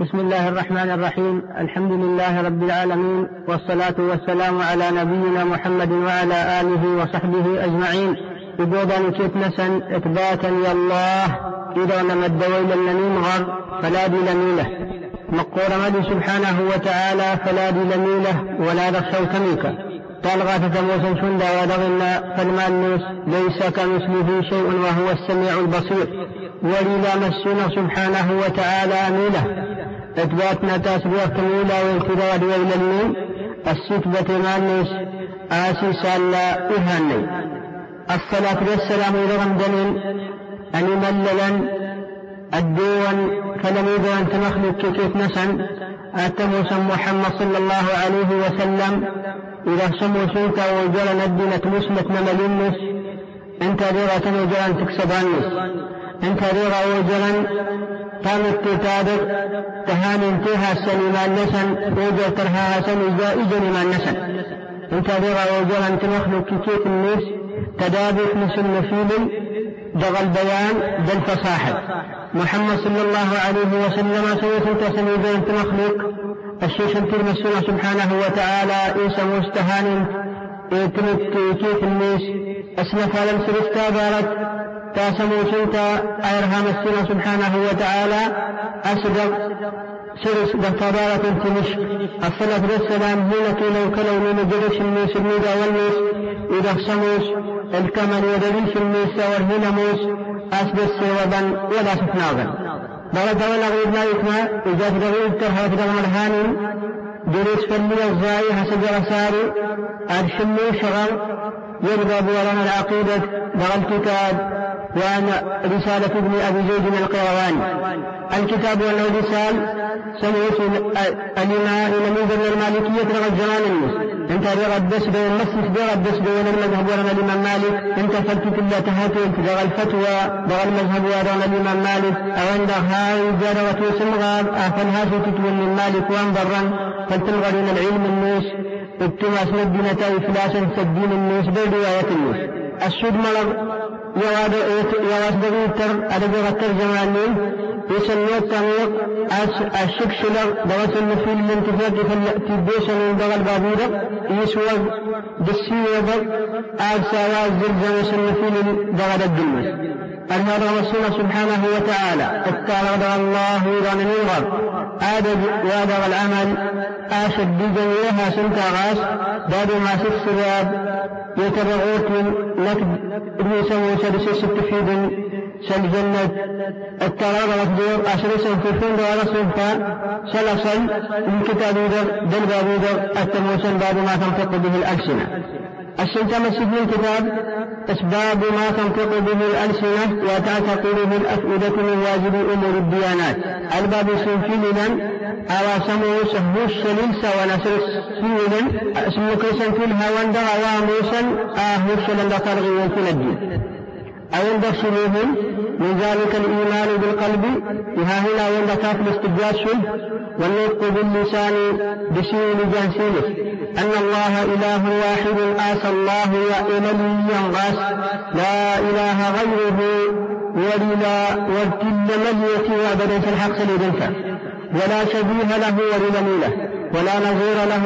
بسم الله الرحمن الرحيم. الحمد لله رب العالمين والصلاة والسلام على نبينا محمد وعلى آله وصحبه أجمعين. كيف نسن إثباتا يا الله إذا نمد ويل نمغر فلا دي لميلة. مقول مدي سبحانه وتعالى فلا دي لميلة ولا دخشوا كميك طالغة تموسا شندا ودغنا فالمال ليس كمثله شيء وهو السميع البصير. ولذا مسنا سبحانه وتعالى ميلة. إثباتنا تاسبيع كميلا والكداد وإلى المين الستبة مانيس آسي سالا إهاني. الصلاة والسلام إلى رمضان أن مللا الدون فلم يدر أن تمخلق كيف نسن. أتموسى محمد صلى الله عليه وسلم إذا سمو سنتا وجل ندنة مسلة نملنس أنت ريغة وجل أن تكسب أنت ريغة وجل قامت تتابع تهان انتهى السليمان نسن وجل ترها سن إجا ما نسن انت ريغة وجل أن تمخلق كيف الناس؟ تدابك نسن نفيل دغ البيان ذا الفصاحة محمد صلى الله عليه وسلم سويت تسمي بين مخلوق. الشيخ الترمسون سبحانه وتعالى إيسا مستهان تمت كيف الناس؟ أسنف على السرستا بارت تاسمو سنتا أيرها مسنا سبحانه وتعالى. أصدق. سرس دفتارات تمش الصلاة والسلام هنا لو كلو من جرش الناس الميدا والناس إذا سموس الكمل ودريش الناس والهنا موس. أسبس سوابا ولا سفناغا بغد ولا غير ما يكما إذا تغيب ترها في دغم الهاني دروس فلي الزاي حسب رسالي أرشمي شغل. يرضى بولنا العقيدة بغى الكتاب وأن رسالة ابن أبي زيد القيرواني الكتاب والرسال سمعت الإمام من المالكية رغى الجمال. المسلم انت رغب بس بين رغب بس بين المذهب ورنا الإمام مالك. انت فلتك الله تهاتي رغى الفتوى رغى المذهب ورنا الإمام مالك. أو عند هاي جار وتوسم غاب أفن هاشي تتول من مالك وانضرا فلتلغرين العلم النوس مدينة إفلاسا سدين النوس برواية النوس السود ملغ يواسدغي تر أدبغ الترجمانين يسمي الطريق الشكشلر دوات النفيل الانتفاق تبيش من دغ البابورة يسوى دسي وضر آل ساوا الزلزل النفيل دغ الدمس هذا رسول سبحانه وتعالى اتقى الله إذا نيغر آدب وادغ العمل آشد جميعها سنتا غاس داد ما سسراب يتبعوك نكد ابن سوى سدس ستفيد سل جنة التراب مقدور أشرس في فند ورسول سلسل من كتاب دل باب التموسن باب ما تنطق به الألسنة. الشمس في الكتاب أسباب ما تنطق به الألسنة وتعتقد به الأفئدة من واجب أمور الديانات. الباب سنفيلا أو سمو سهوش سلسة ونسر سيولا اسمه كيسا في الهوان دغوا موسى آهوش لن ترغي في الدين. أو يندخلوهم من ذلك الإيمان بالقلب. وها هنا يندكات الاستبياس والنطق باللسان بسين جانسينه أن الله إله واحد آسى الله وإلى ينغاس. لا إله غيره. وللا ملية وأبدا في الحق سليدنك ولا شبيه له وللا ميله ولا نظير له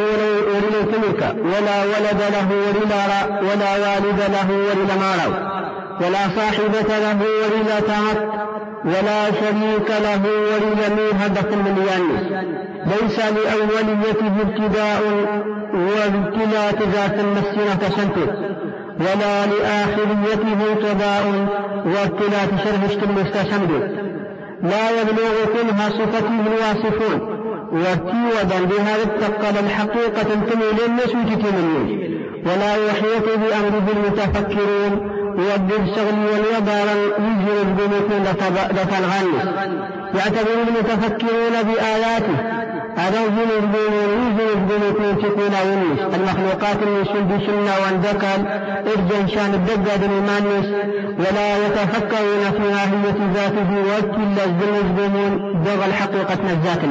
وللا تلك. ولا ولد له وللا ولا والد له وللا ما ولا صاحبة له ولذا تعت ولا شريك له ولجميع هدف من يانس ليس لأوليته ابتداء وابتلاء ذات المسيرة تشنتت ولا لآخريته تباء وابتلاء شرح اشتم لا يبلغ كلها صفته الواصفون وكيودا بهذا التقل الحقيقة تنتمي للناس وتتمنون ولا يحيط بأمره المتفكرون يودد شغلي واليدار يجري البنوك لتنغنس يعتبر المتفكرون بآياته. يجري البنوك يجري البنوك تكون ونس المخلوقات اللي سنة واندكل ارجع شان الدقة بالإيمانس ولا يتفكرون في ماهية ذاته وكل الزمن دغ الحقيقة نزات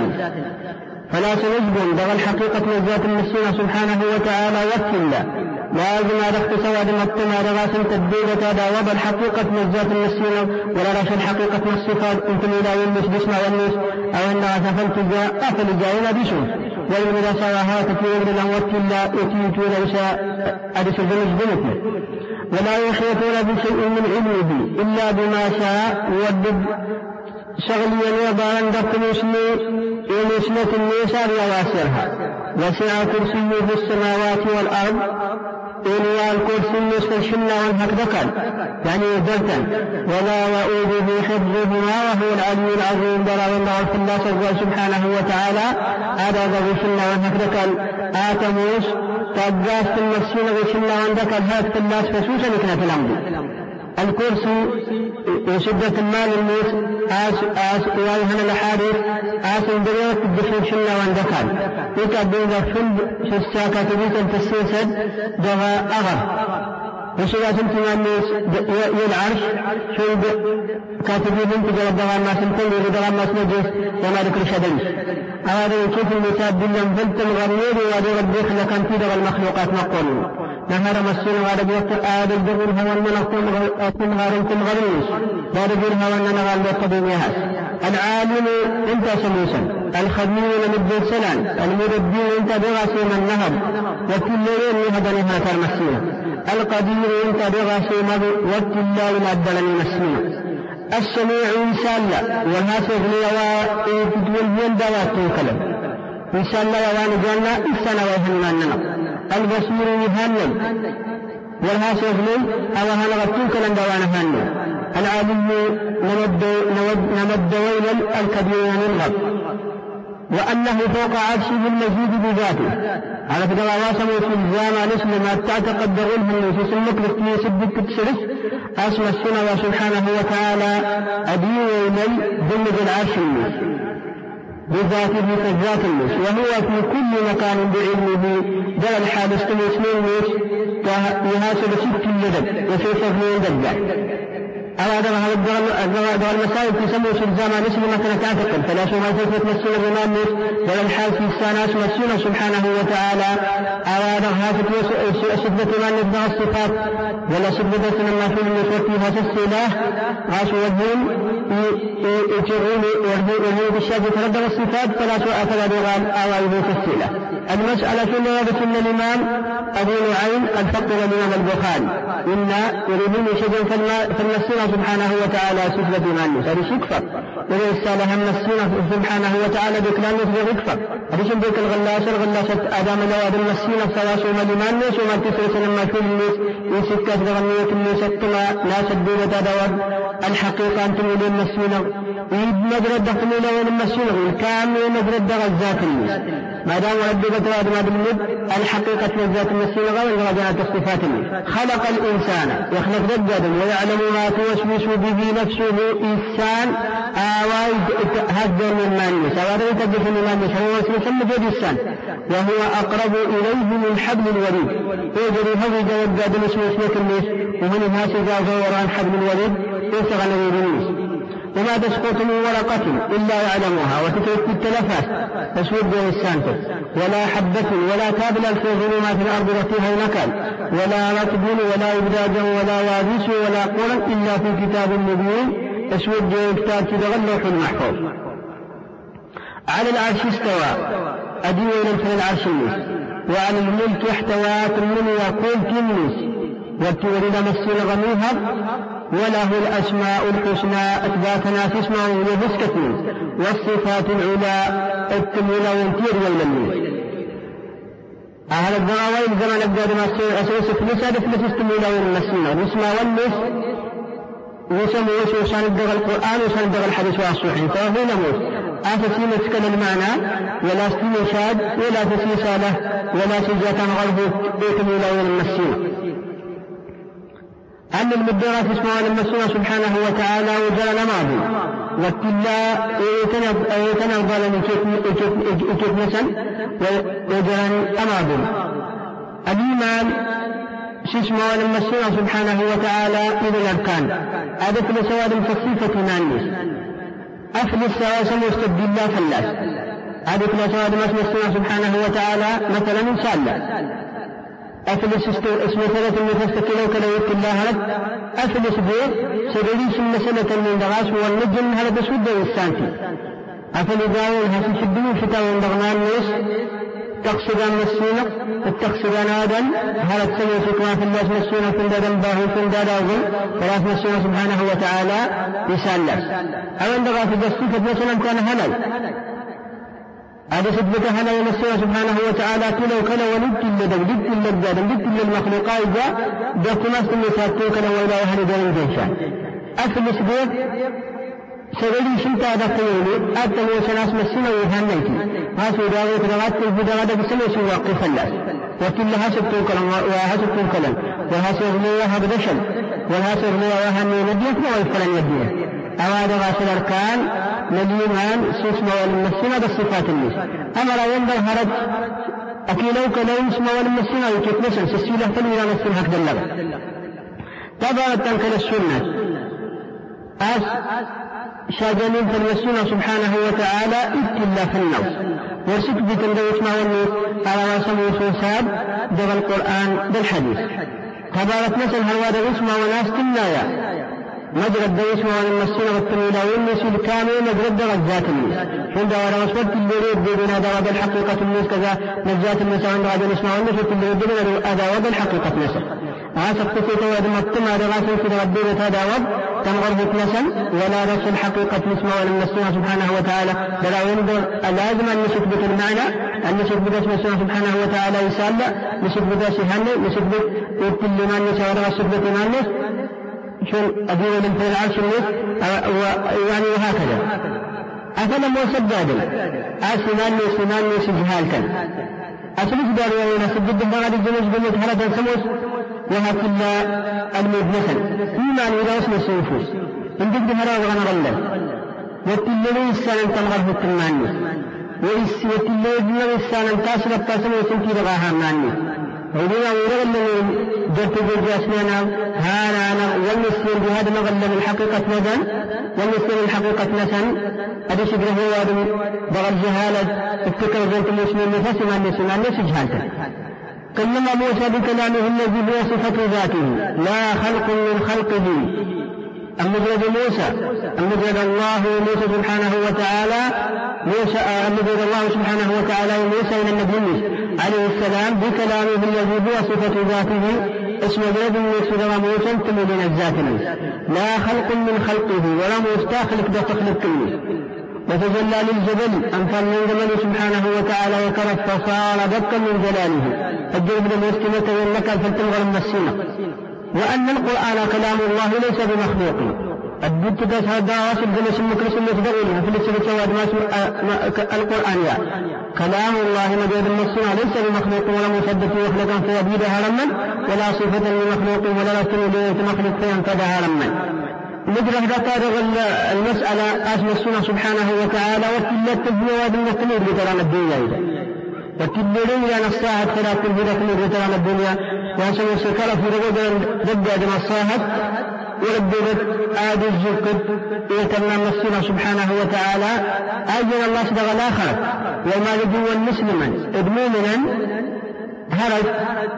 فلا سنجبن دغ الحقيقة نزات النسينا سبحانه وتعالى وكلا لازم عرفت سواد مكتما رغاسم تدبير هذا وضع الحقيقة نزات المسينة ولا رش الحقيقة الصفات انت لا يلمس بسمع والنس أو أن غسفلت جاء افل جاء بشوف وإن إذا سواها تكون له وكلا يتيت ليس أدس الجنس ولا يحيطون بشيء من علمه إلا بما شاء يودد شغليا وضعا دكتور ونسمة النساء وواسرها وسع كرسيه في السماوات والأرض. إن الكرسي نصف الشنة والهكذا يعني دلتا ولا يؤوده حفظهما وهو العلي العظيم. درى الله في الله سبحانه وتعالى. هذا ذو الشنة والهكذا آتموس تبقى في المسين وشنة وعندك الهات في الله فسوسا لكنا الأمر. الكرسي شدة المال الموت آس آس ويهنا الأحاديث آس الدنيا تدفن شنا واندكال يتعبون في الساكة تبيت أن تستيسد دغا أغر. وشلا سنتم الناس يلعرش شو كاتبين انت جلد دغا الناس أنتم يريد دغا الناس نجس وما ذكر شدنش هذا كيف المتاب بالله فلتم غريب وأدي ربك لكن في دغا المخلوقات نقول نهر مسين غاد بيت آد الدبر هو من أكون أكون غارنكم غريش. دار بير هو أن نغال بيت يهاس العالم انت سموسا الخبير لمد سلان. المربي انت بغاسي من نهب وكل يوم يهدى نهاية المسينة القدير انت بغاسي مض وكل يوم أدلني مسينة السميع إنسان لا. وهذا غني وإفتول بين دوات كلام إنسان لا وان جانا إنسان ويهننا البصير يهنن والها سيغني أو هنا غتوك لن دوان هنن العالم نمد, نمد ويلا الكبير ننغب وأنه فوق عرشه المزيد بذاته. على فكرة واسم في الزام نسل ما تعتقد غلهم في سنك لكي يسبك تسرس أسمى السنة سبحانه وتعالى أدين إلي ذل العرش المسلم بذاته كالذات المس وهو في كل مكان بعلمه دل الحادث مس يهاسب ست الندب وسيف اثنين دبع أو هذا هذا المسائل تسمى في الزمان اسم مثلا تعتقد فلا تثبت مسؤول الإمام ولا الحال في السنة مسؤول سبحانه وتعالى أو هذا سبة ما نبدأ الصفات ولا سبة ما في المسوى فيها السلاح غاش وجهين يجرون وجهين بالشاب يتردد الصفات فلا سوء فلا بغال أو أيضا في السلاح المسألة في أن الإمام أبو نعيم قد فقد الإمام البخاري إن يريدون شيئا فالنسينا سبحانه وتعالى سفلة مانوس هذه يكفر وليس لهم النسينا سبحانه وتعالى بكلام يكفر يكفر هذه بيك الغلاس الغلاسة آدم لو آدم النسينا سواس وما لمانوس وما تسرس لما في الناس يسكت غنية الناس التما لا سدونة دواب الحقيقة أنتم إلى النسينا يد مدرد دخلوا إلى النسينا الكامل مدرد غزات الناس ما دام ربك ما بالمد الحقيقة والذات النسينا غير درجات الصفات خلق الإنسان يخلق ضد ويعلم ما توسوس به نفسه إنسان. آواي هذا من مانس أواي تجف من مانس هو وسوس من الإنسان. وهو أقرب إليه من حبل الوريد يجري هذا جواد الوسوس مثل ومن الناس جاء وران حبل الوريد يسغى الذي وما تسقط من ورقة إلا يعلمها وتترك التلفات تسود به السانتر ولا حبة ولا تابلا في ظلمات الأرض وفيها المكان. ولا رطب ولا إبداج ولا يابس ولا قرى إلا في كتاب مبين تسود به كتاب كذا اللوح المحفوظ. على العرش استوى. أدين إلى العرش وعلى الملك احتوى كل وكل كنس وابتغل مسير غميها وله الأسماء الحسنى أثباتنا في اسمه والصفات العلى التمولى والتير والمنين أهل الضراوين زمن أبداد ما أسوس فلسة فلسة استمولى والمسينة والاسماء والنس وسموا وشان الدغ القرآن وشان الدغ الحديث والصحيح. فهو نموت آفسي مسكن المعنى. ولا استمشاد ولا تسيسالة. ولا سجاة غرب بيت مولى والمسينة أن المدرات اسمها المسؤول سبحانه وتعالى وجل ماضي وكلا يتنظر نسل وجل أماضي الإيمان اسمه المسؤول سبحانه وتعالى إلى الأركان. هذا في سواد الفصيفة مانس أفلس سواسم يستبدل الله فلاس. هذا في سواد المسؤول سبحانه وتعالى مثلا سالة أفلس اسم من فاستكلوا كلو يك الله رد أفلس بيت سدري سنة سنة من دغاس والنجم هذا بسود السانتي أفل داول هسي شدني فتا وندغنا الناس تقصدان مسينة التقصدان آدم. هل تسمي فكما في الناس مسينة في الدادم باهي في الدادم أظن ثلاث مسينة سبحانه وتعالى. يسالس أو عند غاف الدستي مثلا كان هلل. هذا سبك هلا يمسيه سبحانه وتعالى كلا وكلا ولدت اللدن لدت اللدن لدت للمخلوقات جاء دوكما سمي ساتو كلا وإلى أهل دين جيشان أفل سبيت سبيلي شنتا هذا كيولي أدى وسناس مسنا ويهنيتي. هاسو داوي الهدى هذا بسمي سوى قفلاس وكل هاسبتو كلام وهاسبتو كلام. وهاسو غنية هذا بشل وهاسو غنية وهني نديك ويفلن يديه أواد غاسل الأركان للإيمان سوسما والمسنا بالصفات الناس أمر ينبغي هرج أكيلو كلو اسما والمسنا وكيف سسيلة تلوي على السنة هكذا اللغة طبعا تنكل السنة. أس شاجنين فالمسنا سبحانه وتعالى ابتلا في النوم. ورسك بتندوش ما ولي على واسم وسوساب دغ القرآن بالحديث. تبارك مثل هل واد اسمه وناس كلايا والنس الكامل مجرى الدرجات ذات النس عند ورا وصلت اللي يريد بدون هذا وهذا الحقيقة النس كذا نجات النس عند هذا الاسماء والنس اللي يريد بدون هذا وهذا الحقيقة النس عاسق تسيت ود متم هذا غاسل في ربنا هذا ود تمغر نسا ولا نفس الحقيقة نسمع ولا المسيح سبحانه وتعالى. بلا ينظر لازم أن نثبت المعنى أن نثبت اسم سبحانه وتعالى يسأل نثبت سهل نثبت ما نسى ولا نثبت ما شن أدين من فوق العرش يعني وهكذا أفلم وسداد أسمان سمان سجهالتا أسلس دار وين سجد بعد الجنوس بنت هرب الخمس وهكذا المدنسا فيما إذا اسم السنفوس إن جد هرب غنر الله وتلني السنة تلغى في التماني وتلني السنة تاسرة تاسرة وسنتي رغاها ماني ولما ورغم جرت جاسنا هانا أنا والمسلم بهذا مغلب الحقيقة نزل. والمسلم الحقيقة نسن هذا شبه هو هذا بغى الجهالة افتكر جرت المسلم نفسه. ما ما النسي جهالته. كلم موسى بكلامه الذي هو صفة ذاته لا خلق من خلقه. المجرد موسى. المجرد الله موسى سبحانه وتعالى. موسى المجرد الله سبحانه وتعالى موسى إلى النبي عليه السلام بكلامه الذي هو صفة ذاته اسم جرد موسى موسى من الذات لا خلق من خلقه ولا مستخلق بخلق كله. وتجلى للجبل أنفر من جبل سبحانه وتعالى وكرف فصار دكا من جلاله. الجبل المسكنة والنكل فلتلغى المسينة وأن القرآن كلام الله ليس بمخلوق. بس هذا واسب جل سمك الله تدعونها في لسه بتسواد ما القرآن يا كلام الله مجد المسنا ليس بمخلوق ولا مصدق مخلوقا فيبيدها لما ولا صفة لمخلوق ولا لكن مخلوق فينفذها لما نجرح ذكر المسألة أسم السنة سبحانه وتعالى وكل التبنية وادم التمير بترى الدنيا إذا. وكل ليلة نصاحت خلاف بترى الدنيا. وسوى سكر في رغد ضد أدم الصاحب ورددت آد الزكت يتمنى السنة سبحانه وتعالى. أجل الله صدق الآخر. وما لجوا مسلما إدمومنا هرج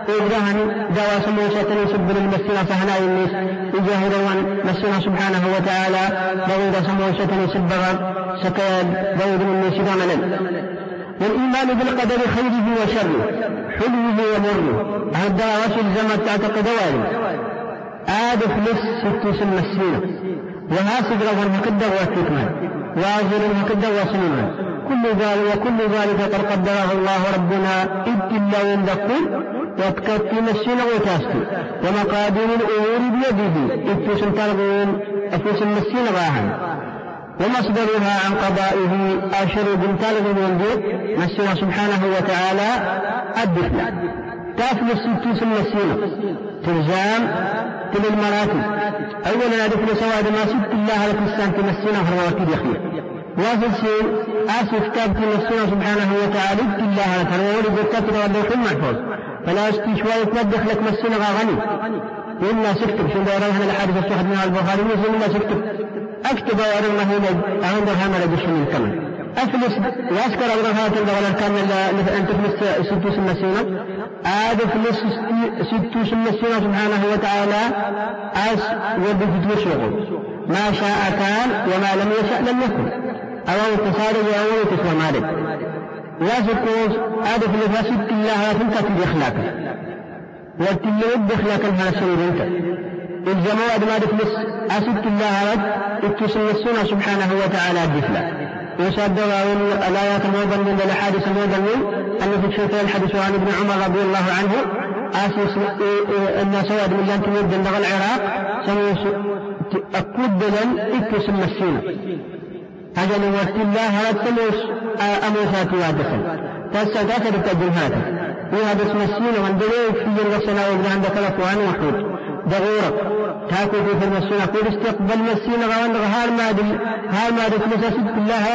إبراهن دوا سموسة يسب للمسنة فهنا الناس يجاهدون مسنة سبحانه وتعالى بغيد سموسة يسب سكاد بغيد من الناس والإيمان بالقدر خيره وشره حلوة ومره. هذا وصل زمن تعتقد آد فلس ست سن السنة وهاسد له المقدر والحكمة وازل المقدر وسنة كل ذلك وكل ذلك قد قدره الله ربنا. إلا يندقون وتكتم السنة وتاسكي ومقادير الأمور بيده. إذ سلطان أفوس المسين غاهم ومصدرها عن قضائه أشر بن طالب من مسنا سبحانه وتعالى الدفن. تافل الستوس المسينة تلزام تل المراتب. أولا أدخل سواد ما ست الله على كريستان تمسينا هرواتي يخير واصل شيء آسف كتاب تمسينا سبحانه وتعالى الله على تنوول الزكاة واللوح المحفوظ فلا أشتي شوية تنبخ لك مسينا غني. وإلا سكتب. شو دورا هنا الحادث الصحة من البخاري مسلم إلا سكتب. أكتب الله عند الهمل بشمل كمان أفلس. وأسكر أبرهات الدولة كان أن تفلس ستو سنة. آد فلس ستو سنة سبحانه وتعالى. أس وبفتو شغل ما شاء كان وما لم يشاء لم يكن. أو تصادق أو تسوى مالك. لا سكوس آد فلس ست الله تنكت بإخلاقه. والتلود بإخلاق الهنا سنة الجماعة ما دفلس أسد الله رد السنة سبحانه وتعالى دفلا وصدق الآيات موضا من الأحاديث موضا من. أن في الشيطان الحديث عن ابن عمر رضي الله عنه. آسس أن سواد من لأن تمد لغى العراق. سنوس أكود اتسن السنة هذا نوات الله رد سنوس أموسات وادخل. تسا تاكد التجربات وهذا اسم السنة من دليل في الوسنة وابن عند ثلاث وعن وحود دغورة تاكل في المسينة قول استقبل مسينة غوان غهار ما دل هار ما دل سبت الله.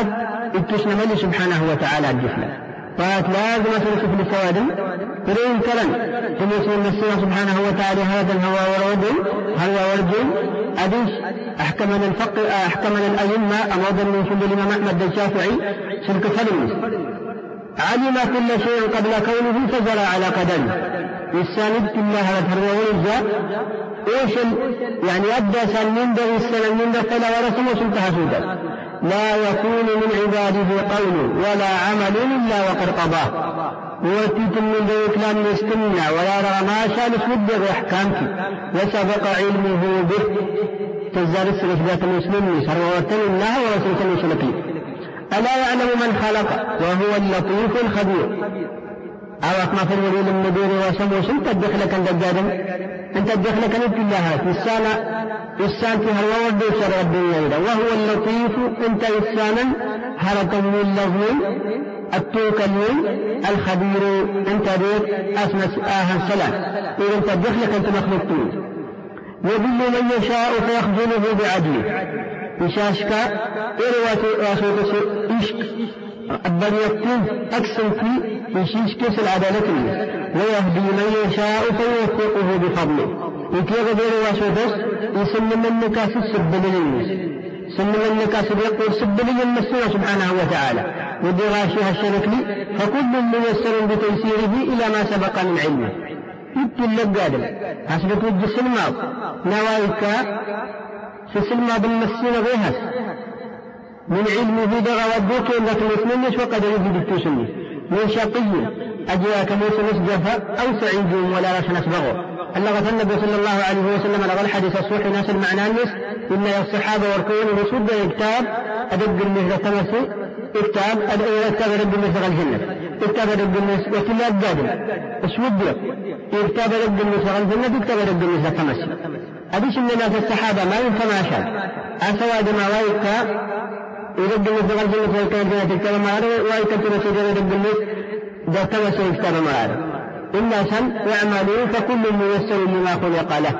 اتشنا ملي سبحانه وتعالى الجفلة قالت لازم تنسف لسواد ترين كلام. تنسف المسينة سبحانه وتعالى. هذا الهوى والرجل هوى والرجل أديش. أحكمنا الفقه. أحكمنا الأئمة. أمودا من كل الإمام أحمد الشافعي. سلك فلمس علم كل شيء قبل كونه فجرى على قدمه. والساند الله وتهروا ونزا إيش يعني أبدأ سلمين ده فلا ورسم وسلتها سودا لا يكون من عباده قول ولا عمل إلا وقد قضاه وتيت من ذي كلام يستمنى ولا رى ما شاء نسود احكامك وسبق علمه به. تزار السلف ذات المسلم سرورتن الله ورسولة سلكي ألا يعلم من خلق وهو اللطيف الخبير. أكما في الولي المدير وسمو سنت الدخلة كان دجاجا أنت الدخلة كان الله. إسانا إسان في هروا ودو سر الدنيا وهو اللطيف. حركة من لغو. التوك الخبير. أنت ديك أسمى آها السلام إذا أنت الدخلة كنت مخلوقتون يضل من يشاء فيخذله بعدله. يشاشك إروة واسوة إشك. الضريبتين أكثر في يشيش كيس العدالة ويهدي من يشاء فيوفقه بفضله. يكيغ غير واسودس يسن من نكاس السب للناس. سن من نكاس يقول سب للمسيح سبحانه وتعالى. ودي غاشيها الشرك لي فكل ميسر بتيسيره إلى ما سبق من علمه. يبتل لك قادم. حسبت وجه السلماء نوايك في السلماء بالمسين غيهس من علمه دغى ودوك لكن اثنين وقد يجي بالتوسني من شقي. أجواك موسى نسجف أو سعيد ولا رش نسبغه اللغة النبي صلى الله عليه وسلم لغى الحديث الصحيح ناس المعنى النس إن الصحابة والكون رسول كتاب أدق المهرة تمسي كتاب كتاب رب المهرة الجنة. كتاب رب المهرة وكلا الدادم أسود. كتاب رب المهرة الجنة. كتاب رب المهرة تمسي أديش من الناس الصحابة ما ينفع شاء. أسواد ما ويكا. وايكا تنسي رب المهرة ده تمسي كتاب ما إلا سن واعملوا فكل ميسر لما خلق له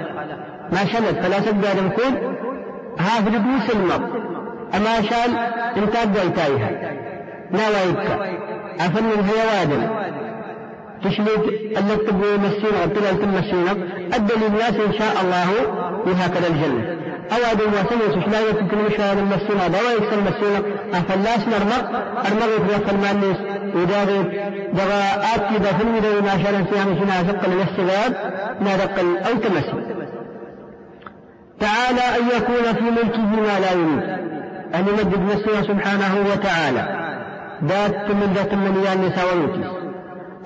ما شلت فلا سد نقول هذا بدو سلمة أما شال انت أدويتايها لا ويبكى أفن هي وادم تشليك أنك تبغي مسيرة وتبغى تمسينا أدى للناس إن شاء الله وهكذا الجنة أو أدى وسنة تشلا يمكن مش هذا المسيرة دوا يكسر مسيرة أفلاس نرمق أرمق في المانيس وذلك دغا آتي ذا فيلم ذا ما شاء فيها مشينا ثقل الاستغاب ما دقل أو تمسي تعالى أن يكون في ملكه ما لا يريد. أن يمدد نفسه سبحانه وتعالى. ذات من ذات من النساء ويوتي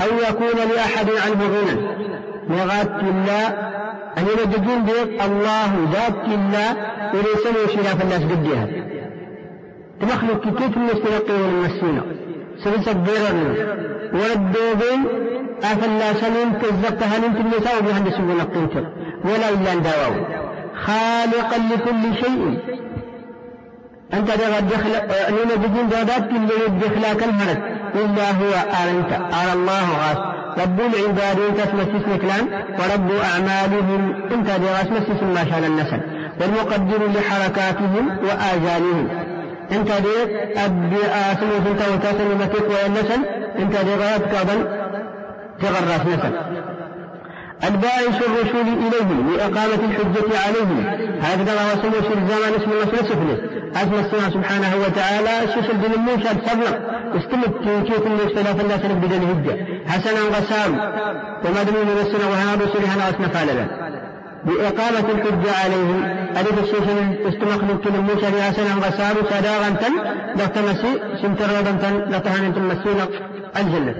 أو يكون لأحد عنه غنى. لغات الله أن يمددون بيت الله ذات الله وليس له الناس قدها تمخلق كيف من يستلقي المسينة سلسة بيرر والدوبين أفلا سنين كذبتها نمت النساء وبهندس ونقيتر ولا إلا أن داواو خالقا لكل شيء. أنت دغ الدخل أننا بدين دادات اللي الدخلا كالهرد إلا هو أنت. أرى الله غاس رب العباد أنت تمسس كلام ورب أعمالهم أنت دغ تمسس ما شاء النسل. والمقدر لحركاتهم وآجالهم. انت دي أبي آسمو سنتا وتاسم متك والنسل انت دي غاية كابل تغرس نسل. الباعث الرسول إليهم لإقامة الحجة عليهم. هكذا سمو في الزمان اسم الله سفله أسمى السماء سبحانه وتعالى الشيش الدين بصبر استمت كيف المختلف الناس نبدأ الهجة حسنا غسام وما دمون السنة وهنا رسولها ناسنا فعلا بإقامة الحجة عليهم ألف الشيخ استمخ من موسى بحسنا غسام سداغا تن لتمسي سنتر تن لتهان تمسينا الجنة.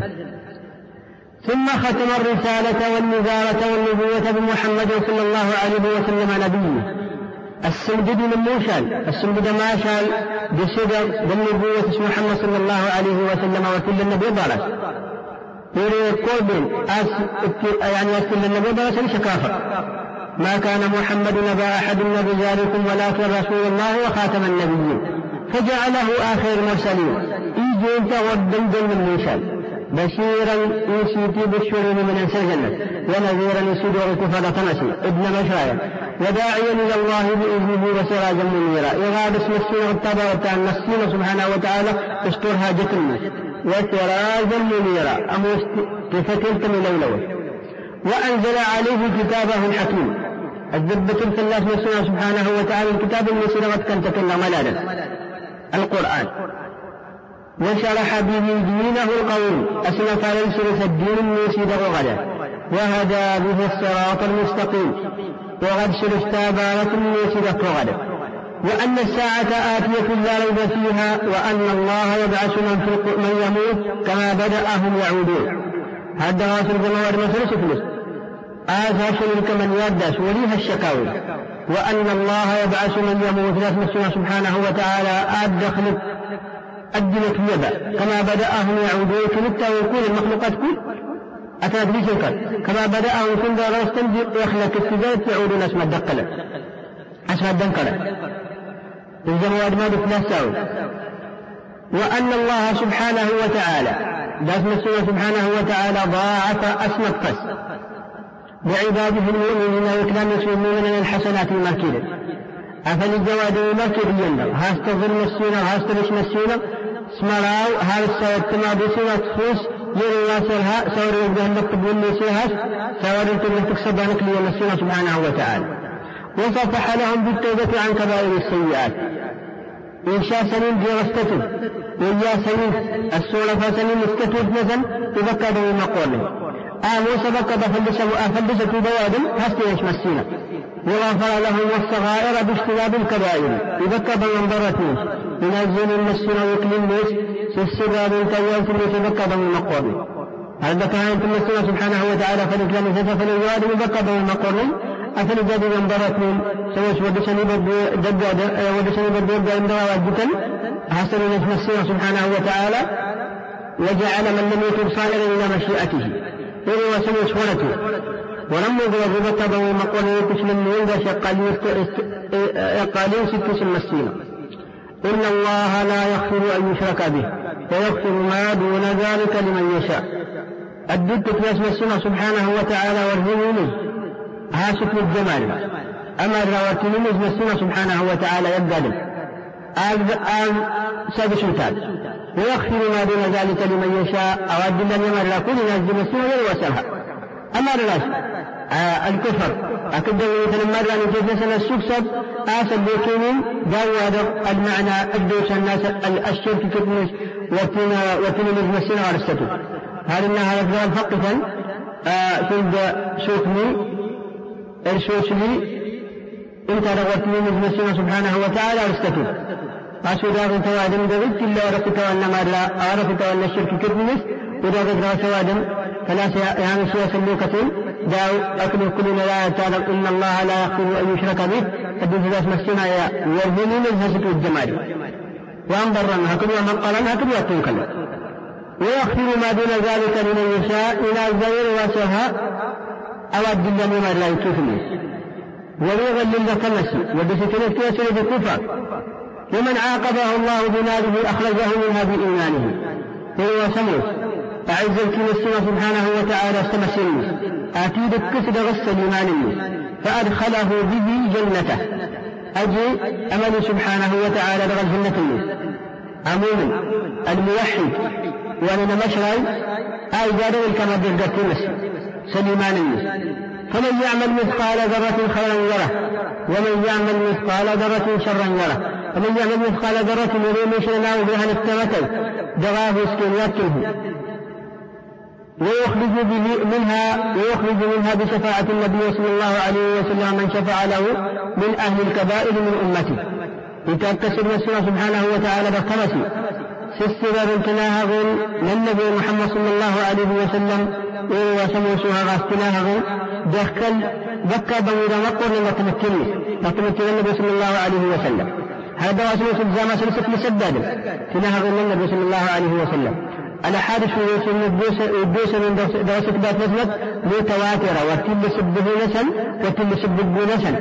ثم ختم الرسالة والنذارة والنبوة بمحمد صلى الله عليه وسلم نبيه. السندد من موشال السندد ما شال بصدر بالنبوة اسم محمد صلى الله عليه وسلم وكل النبي ضرس يريد قرب يعني أسل النبي ضرس ليس كافر ما كان محمد نبا أحد من رجالكم ولكن رسول الله وخاتم النبيين. فجعله آخر المرسلين. إيجي انت ودن من موشال بشيرا يسيتي بالشرور من انس الجنة ونذيرا يسدور كفر طمسي ابن مشاية وداعيا إلى الله بإذنه وسراجا منيرا. إغاد اسم السنة التبارك عن السنة سبحانه وتعالى استر حاجة الناس وسراجا منيرا. أم كفتلت من لولوه وأنزل عليه كتابه الحكيم. الذبة من السنة سبحانه وتعالى. الكتاب المسير قد كان تكلم القرآن. وشرح به دينه القويم أسلف ليس الدين الميسيد غدا. وهدى به الصراط المستقيم. وقد شرفت بارة الميسيد غدا. وأن الساعة آتية لا ريب فيها وأن الله يبعث من, في من يموت كما بدأهم يعودون. هذا جماعة مثل سفلس آثى شرك من يدس وليها الشكاوي. وأن الله يبعث من يموت. لا سبحانه وتعالى. آد أدلت يدا كما بدأهم يعودون كنت ويكون المخلوقات كل أتى بليس كما بدأهم كن ذا غرستن يخلق التجارة يعودون أسمى الدقلة. أسمى الدنقلة الزموا أدماد ثلاثة وأن الله سبحانه وتعالى داسم السنة سبحانه وتعالى ضاعف أسمى القس لعباده المؤمنين وإكرام المؤمنين من الحسنات الماكرة أفل الجواد الماكر يندر هاستظلم السنة وهاسترش السنة سمراو هذا السيتما بسنة تفوس يري واسرها سور يبدأ نكتب واللي سيهاس سور أنتم تكسب عنك لي السنة سبحانه وتعالى. وصفح لهم بالتوبة عن كبائر السيئات. إن شاء سنين جرستتم ويا سنين السورة فسنين استتوب مثلا تبكى دون مقوله آه موسى بكى فلدس فلدس بوادم هستي يشمى السنة وغفر لهم الصغائر باجتناب الكبائر. يبكى بمنظرتين ينزل المسنا ويكل الناس في السباب الكوان ثم يتبكى بالمقوم هذا كان ثم السنة سبحانه وتعالى فالإسلام سفا فالإجواد يبكى بالمقوم أفل جاد منظرتين سوى ودسني بدو جد ودسني بدو جد عند واجبا حسن نجم السنة سبحانه وتعالى وجعل من لم يتب صالحا إلى مشيئته. إلى وسنة سورته بكى بالمقوم يكشف من عند شقالين ست سمسينا إن الله لا يغفر أن يشرك به ويغفر ما دون ذلك لمن يشاء. الدد في السنة سبحانه وتعالى والرموز ها شكل الجمال. أما الرواتب اسم السنة سبحانه وتعالى يبدأ آل ساد سلطان. ويغفر ما دون ذلك لمن يشاء. أو أدل يمر لا كل ناس السنة ويوصلها أما آه الكفر. أكد مثل مرة من جزء السكسب آسد بيكينين جاوا المعنى أدوش الناس الشرك كتنس وتنا وتنا المسين ورستو هذا النهار أفضل فقطا آه كنت شوكني ارشوشني إنت رغوتني المسين سبحانه وتعالى ورستو قاسو داغ توادم دوت إلا ورقت وأنما لا أعرفت وأن الشرك كتنس وداغ توادم ثلاثة يعني سوى سلوكة داو أكل كل لا تعلم إن الله لا يغفر أن يشرك به. ذات مسنا يا يرهني من هسك الجمال. وأنظرن هكذا من قال هكذا يتوكل ويغفر ما دون ذلك لمن يشاء إلى الزير وسها أو الدنيا ما لا يتوفني وليغل للتمس وبستنة كيسر بكفر ومن عاقبه الله بناره أخرجه منها بإيمانه وهو سموس أعز السنة سبحانه وتعالى استمسلني آتي كسد غس الإيمان. فأدخله به جنته. أجي أمل سبحانه وتعالى لغى الجنة. عموما الموحد. وأنا مشرعي أي جادر كما مس سليمان. فمن يعمل مثقال ذرة خيرا يره. ومن يعمل مثقال ذرة شرا يره. ومن يعمل مثقال ذرة يريد شرناه بها نفتمته دغاه سكين يكله ويخرج منها ويخرج منها بشفاعة النبي صلى الله عليه وسلم من شفع له من أهل الكبائر من أمته. يتكسر نفسنا سبحانه وتعالى بكرسي سستر انتناهغ للنبي محمد صلى الله عليه وسلم وسموسها غاستناهغ دخل بكى بويدا وقر لما تمكني تمكن النبي صلى الله عليه وسلم. هذا واسمه الزامة سلسة مسدد تناهغ للنبي صلى الله عليه وسلم. الأحاديث في الدوس من دراسة بات نسبت متواترة وتل سبه نسل وتل سبه نسل.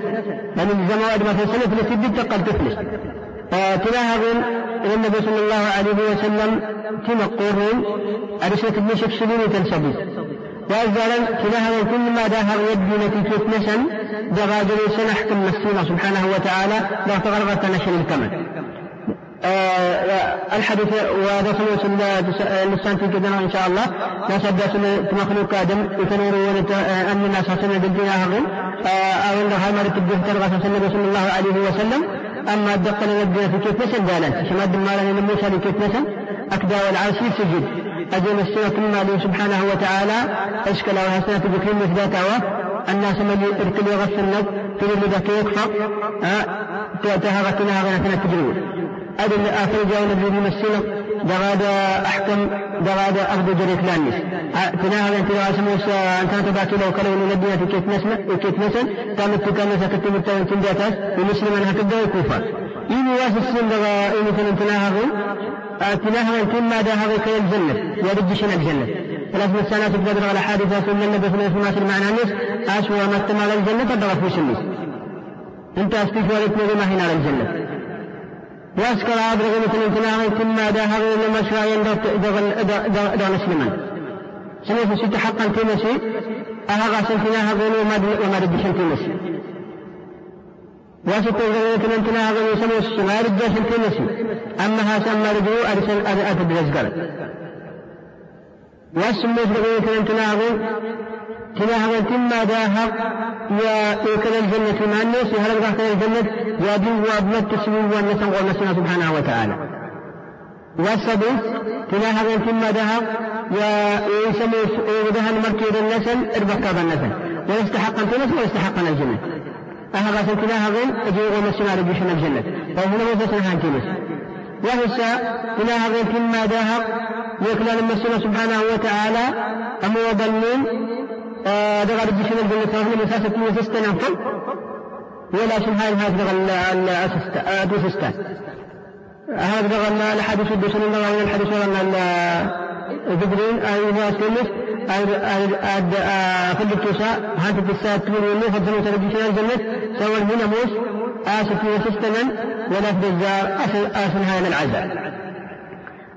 من الزمان ما في سنة لسبب تقل تفلس. إلى النبي صلى الله عليه وسلم تمقرون أرسلت ابن شفشلين تنسبي وأزالا تلاهض كل ما داهر يبدو نتيجة نسل. دغادر سنحكم مسينا سبحانه وتعالى. لا تغرغر نشر الكمل. الحديث وهذا سنوس اللسان في كدنا إن شاء الله. أبدا مخلوق آدم يتنور أن الناس سنة بالدنيا هغل أو أن هاي مرت الدين ترغى صلى الله عليه وسلم؟ أما الدقل الدين في كيف نسل دالا شما الدمالا من موسى لكيف نسل؟ أكدا والعاشي سجد أجل السنة كما سبحانه وتعالى. أشكل وهسنة بكريم مثباتا الناس من يركل يغسل في اللي ذاك يكفر. تهغتنا غنى تجربه أدل آخر جاء النبي بمسنا دغاد أحكم دغاد أخذ جريت لانس تناها من تناها سموس أنت تبعت له كلو نبينا في كيف نسمع كيف نسل كانت تكامل سكتم التوين تنداتاس ومسلم أنها تبدأ الكوفة إني واس السن دغا إني فلن تناها تناها من كل ما داها كي الجنة. يرد شنا الجنة؟ ثلاث سنوات تقدر على حادثة ثم النبي الله عليه وسلم المعنى نس أسوأ ما استمال الجنة فدغ في سنس أنت استفادت ما هنا الجنة. واسكر أبرغ مثل انتناغ ثم داهر لما شرايا دغ مسلما سنوف ست حقا تمسي أهغى سنتناها غنو وما ردش تمسي وست مثل انتناغ غنو سنوس ما ردش تمسي أما ها سما ردو أرسل أتد رزقر واسم مثل انتناغ تناهض تما داهر يا إيكل الجنة مع الناس هل أبغى الجنة؟ يا دي وابن التسويل والنسم والنسم سبحانه وتعالى. والسدس تناهض تما داهر يا يسمي ودهن مركز النسل اربكاب النسل ويستحق الجنة ويستحق الجنة. أهغى تناهض أجي ونسم على بشنا الجنة. فهنا هان تنس. وهسا تناهض تما داهر يكلل المسلم سبحانه وتعالى. أمو ضلين دغا ربي شنو الجنة فهم مساسة وسستنا فل ولا شن هاي هاي دغا الأسستا دوسستا هذا دغا الحديث الدوسن دغا الحديث دغا جبريل أي ناس كلش أي أد كل التوسا هانت التسات تقول إنه فضلوا تربي شنو الجنة. سوى هنا موس. آسف وسستنا ولا في الزار أصل هاي العزاء.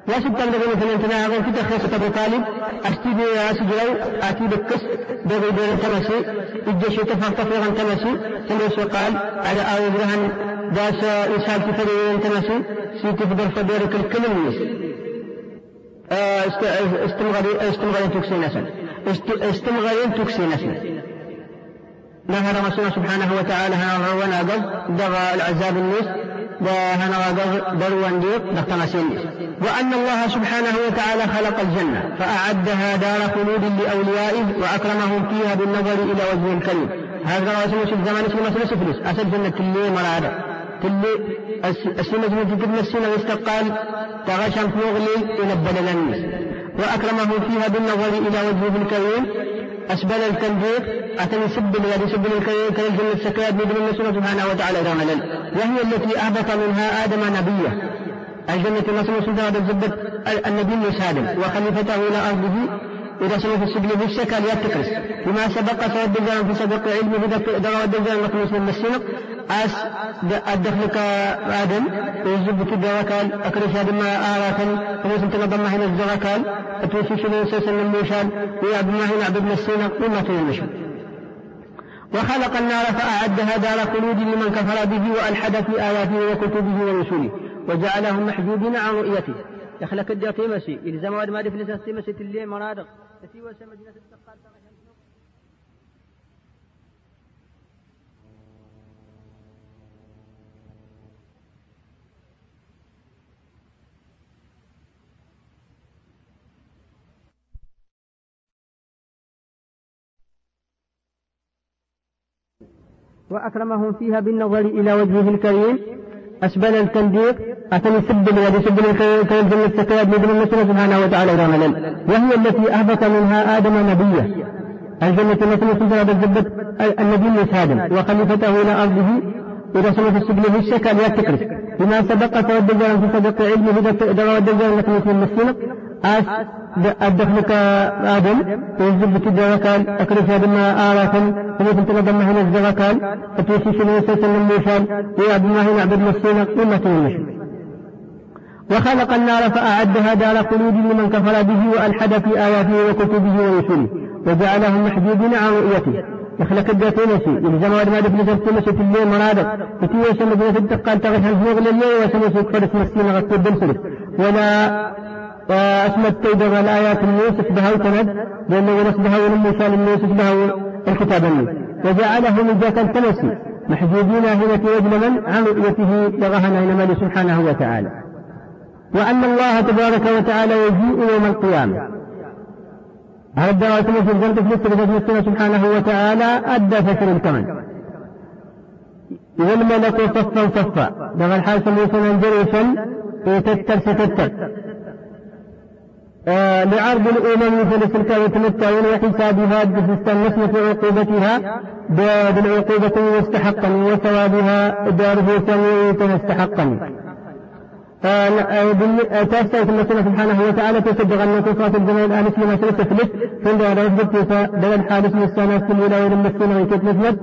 واسد تنبغي مثلا انتنا هذا كده خيسة أبو طالب أشتي بي أسجلو أتي بكس بغي بغي تمسي الجيش تفرط فيغا تمسي تمسي قال؟ على آو برهن داس إسال تفري تمسي سيتي فدر فدر كل كل الناس استمغري استمغري تكسي نسل استمغري تكسي نسل نهر رسول سبحانه وتعالى ها وناقض دغى العذاب الناس وهنا دروا ديق دقتنا وأن الله سبحانه وتعالى خلق الجنة فأعدها دار خلود لأوليائه وأكرمهم فيها بالنظر إلى وجه الكريم. هذا رسول في الزمان اسمه مثل سفلس أسد جنة اللي مرادة. تلي السنة في قبل السنة واستقال تغشم مغلي إلى البلد وأكرمه فيها بالنظر إلى وجهه الكريم. أسبل التنبيه أتني سب الذي سب كالجنة السكاد بإذن الله سبحانه وتعالى رملا وهي التي أهبط منها آدم نبيه. الجنة نصر سلطان الزبد النبي آدم وخليفته إلى أرضه. سمع في السبيل بالشكل يتكرس بما سبق سوى الدجال في سبق علمه دغى الدجال مخلص من السنق أس الدخل آدم. ويزب كده وكال أكرش آدم ما آراكن. فموسم تنظم هنا الزغكال. أتوفي شنو سيسا الموشان ويعبد ما هنا عبد السنق وما تنمشن وخلق النار فأعدها دار خلود لمن كفر به وألحد في آياته وكتبه ورسله. وجعلهم محجوبين عن رؤيته. يخلق تيمسي إلزام واد ما دفلس تيمسي تلي مرادق. مدينة وأكرمهم فيها بالنظر إلى وجهه الكريم. أسبل التنديق أتم سب اليد سب الكريم في السكيات بإذن الله سبحانه وتعالى رملا وهي التي أهبط منها آدم نبيه. الجنة التي سنتنا بالزبط النبي آدم وخليفته إلى أرضه إذا سمت السجن في الشكل لا تكرف بما سبق تودجا في سبق علمه إذا ودجا لك مثل المسلم. أس أدخلك آدم هنا هنا عبد تنمش وخلق النار فأعدها دار خلود لمن كفر به وألحد في آياته وكتبه ورسله وجعلهم محجوبين عن رؤيته. يخلق الداتينسي يلزم ما دفن سلسلة الليل مرادك فتي يسمى دفن الدقال تغش الفوق لليل وسمى سكفر السين غطي ولا واسم التوبة والآيات النوس بها وتند لأنه ونسبها ولم شان النوس بها الكتاب النوس وجعله نجاة التمسي محجوبين هنا وجل عن رؤيته لغهنا إلى سبحانه وتعالى. وأن الله تبارك وتعالى يجيء يوم القيامة. على الدراسة في الجنة في نسبة سبحانه وتعالى؟ أدى فشل الكمن. والملك صفا صفا. دغ الحاسم يسنا جريشا يتتر ستتر. آه لعرض الأمم فلسلك يتمتعون وحسابها بتستنسن في عقوبتها بالعقوبة مستحقا وثوابها دار ثانية مستحقا. تستيقظ الله سبحانه وتعالى تصدق أن تصرف الجمال الآن اسمها ثلاثة ثلث ثم على رفض بدل الحادث من السنة في الولاية المسكينة ويكت نسبت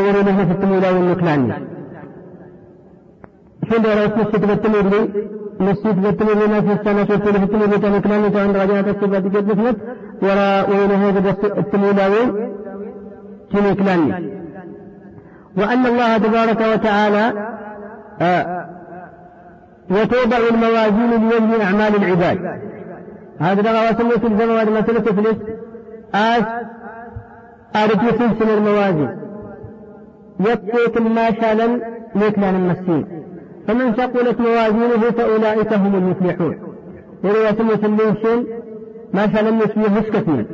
ورونه في التمويلة والنكلاني ثم اسم السيد بالتمويل لي مسجد بالتمويل لنا في السنة التمويل في التمويل والنكلاني فعن رجعت السبات كت نسبت ولا ورونه التمويلة والنكلاني وأن الله تبارك وتعالى آه وتوضع الموازين لوزن أعمال العباد. هذا لغة وسمية الزموات مسألة تفلس آس آرت يسلسل الموازين. يبقيك ما شالا مثلا المسين فمن ثقلت موازينه فأولئك هم المفلحون. ما شاء الله يسميه مسكتين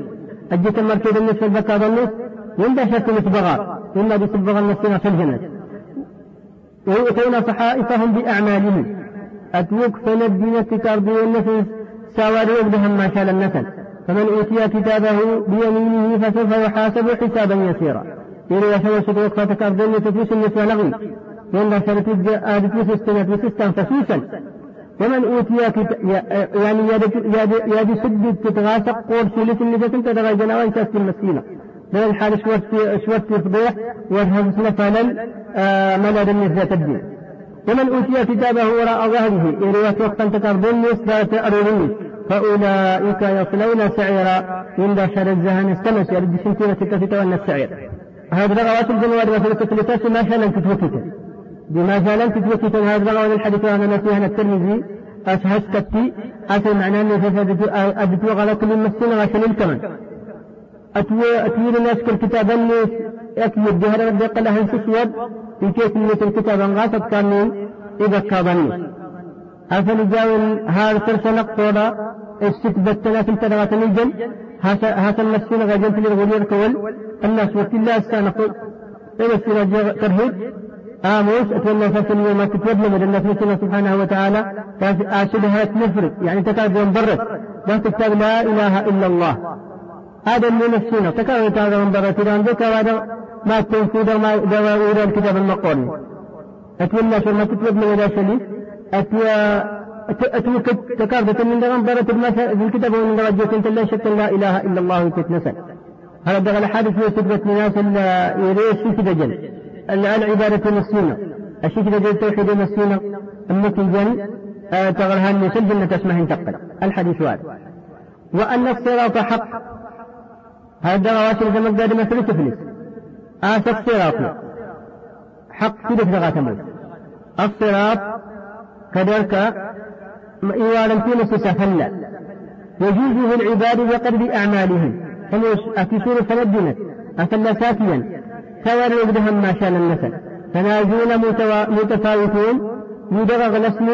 أجيت المركز النصف البكار النص وإن شك متبغى إما بتبغى النصين في الجنة ويؤتون صحائفهم بأعمالهم. أتوك فنبدين تكاردي النفس ساواري بهم ما شاء النسل فمن أوتي كتابه بيمينه فسوف يحاسب حسابا يسيرا. يرى يسوى ستوك فتكاردين تفوس النسوى لغي وإن شرط آدت وسستنة وسستان فسوسا ومن أوتي يعني يادي سد تتغاسق قول سولة النفس أنت دغا جناوان كاست المسكينة. من الحال شوت شوت فضيح وجهه سنفالا آه ملا النسبة الدين ومن أوتي كتابه وراء ظهره إرية وقتا تقربني ذات أروني فأولئك يصلون سعيرا. من شر الزهن استمس يرد سنتين ستة وأن السعير؟ هذا رغوات الجنوار وفي التكليتات ما شاء لن تتوكتا بما شاء لن تتوكتا هذا رغوات الحديث عن نسيها الترمذي أشهد كتي أتى معناه أني فسدت غلط من مسين غشن الكمن أتوى أتوير الناس كالكتاب الناس أكيد الجهر ربي قال لها سسود في كيف مثل الكتاب غاصت كامل إذا كابني. أفنجاون هذا سرسل قولا استثبتنا في التلغة الجن هذا المسين غجلت للغلير كول الناس وقت الله استانقل إذا السنة ترهيب. آموس أتولى فسن ما تتوبل من الله سبحانه وتعالى. أشدها نفرد يعني تكاد ينبرد. لا تكتب لا إله إلا الله. هذا اللي نفسنا تكاد هذا ينبرد. تيران ذكر هذا ما تنفيد ما دواء الكتاب المقول أتولى شو ما من إلى شليف أتوى أتوى تكاد من دغم في الكتاب ومن درجة أنت لا شك لا إله إلا الله تتنسل هذا دغل حادث يثبت ناس يريش في دجل العبادة مسينة الشيء كذا التوحيد مسينة أمك الجن؟ آه تغرها الناس الجنة اسمها انتقل الحديث هذا وأن الصراط حق. هذا رواسل زمن قاد مثل تفلس. آس الصراط. حق في تموت الصراط كذلك إيوالا في نص سفلا يجوزه العباد بقدر أعمالهم. هم أتسور فنجنت أفلا سافيا ثور يقدهم ما شان النسل تنازون متفاوتون يدغ غلسن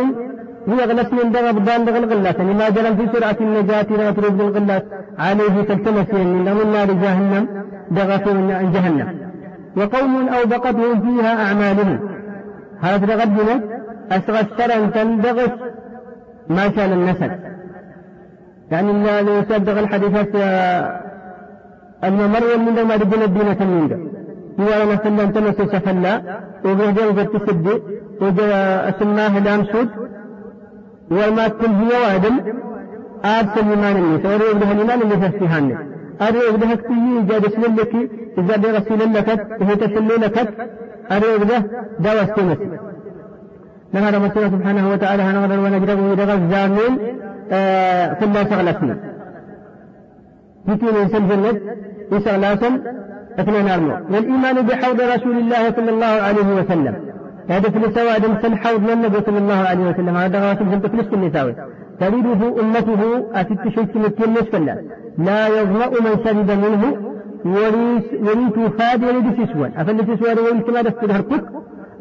يغلسن دغ بدان دغ الغلات يعني ما في سرعة النجاة لا ترد الغلات عليه تلتمس من من نار جهنم دغ في جهنم. وقوم أوبقتهم فيها أعمالهم. هذا تقدمت أصغى السر تندغس ما شاء النسل يعني لو يصدق الحديثات الممر من ما رجل الدين تنين هو أنا سلم تمس سفلا وبهدي وقت تسدي وجاء سماه الأمسود وما كل هي وادم أرسل إيمان الناس وريد له الإيمان اللي فاستهانه أريد له كتير جاد اسم لك إذا برسول لك وهي تسلي لك أريد له دواء استمسي نهار مسيرة سبحانه وتعالى هنغر ونجره ودغ الزامين آه كلها سغلتنا يتين إنسان جنة يسغلاسا اثنين أرمو. والإيمان بحوض رسول الله صلى الله عليه وسلم. هذا في النساء آدم سن حوض النبي صلى الله عليه وسلم. هذا غاسل سنت في النساء تريده أمته أتت شيء متين نسفلا لا يظمأ من شرب منه. وريس وريت فاد ولد سسوان. أفل سسوان ولد ما دفت الهركك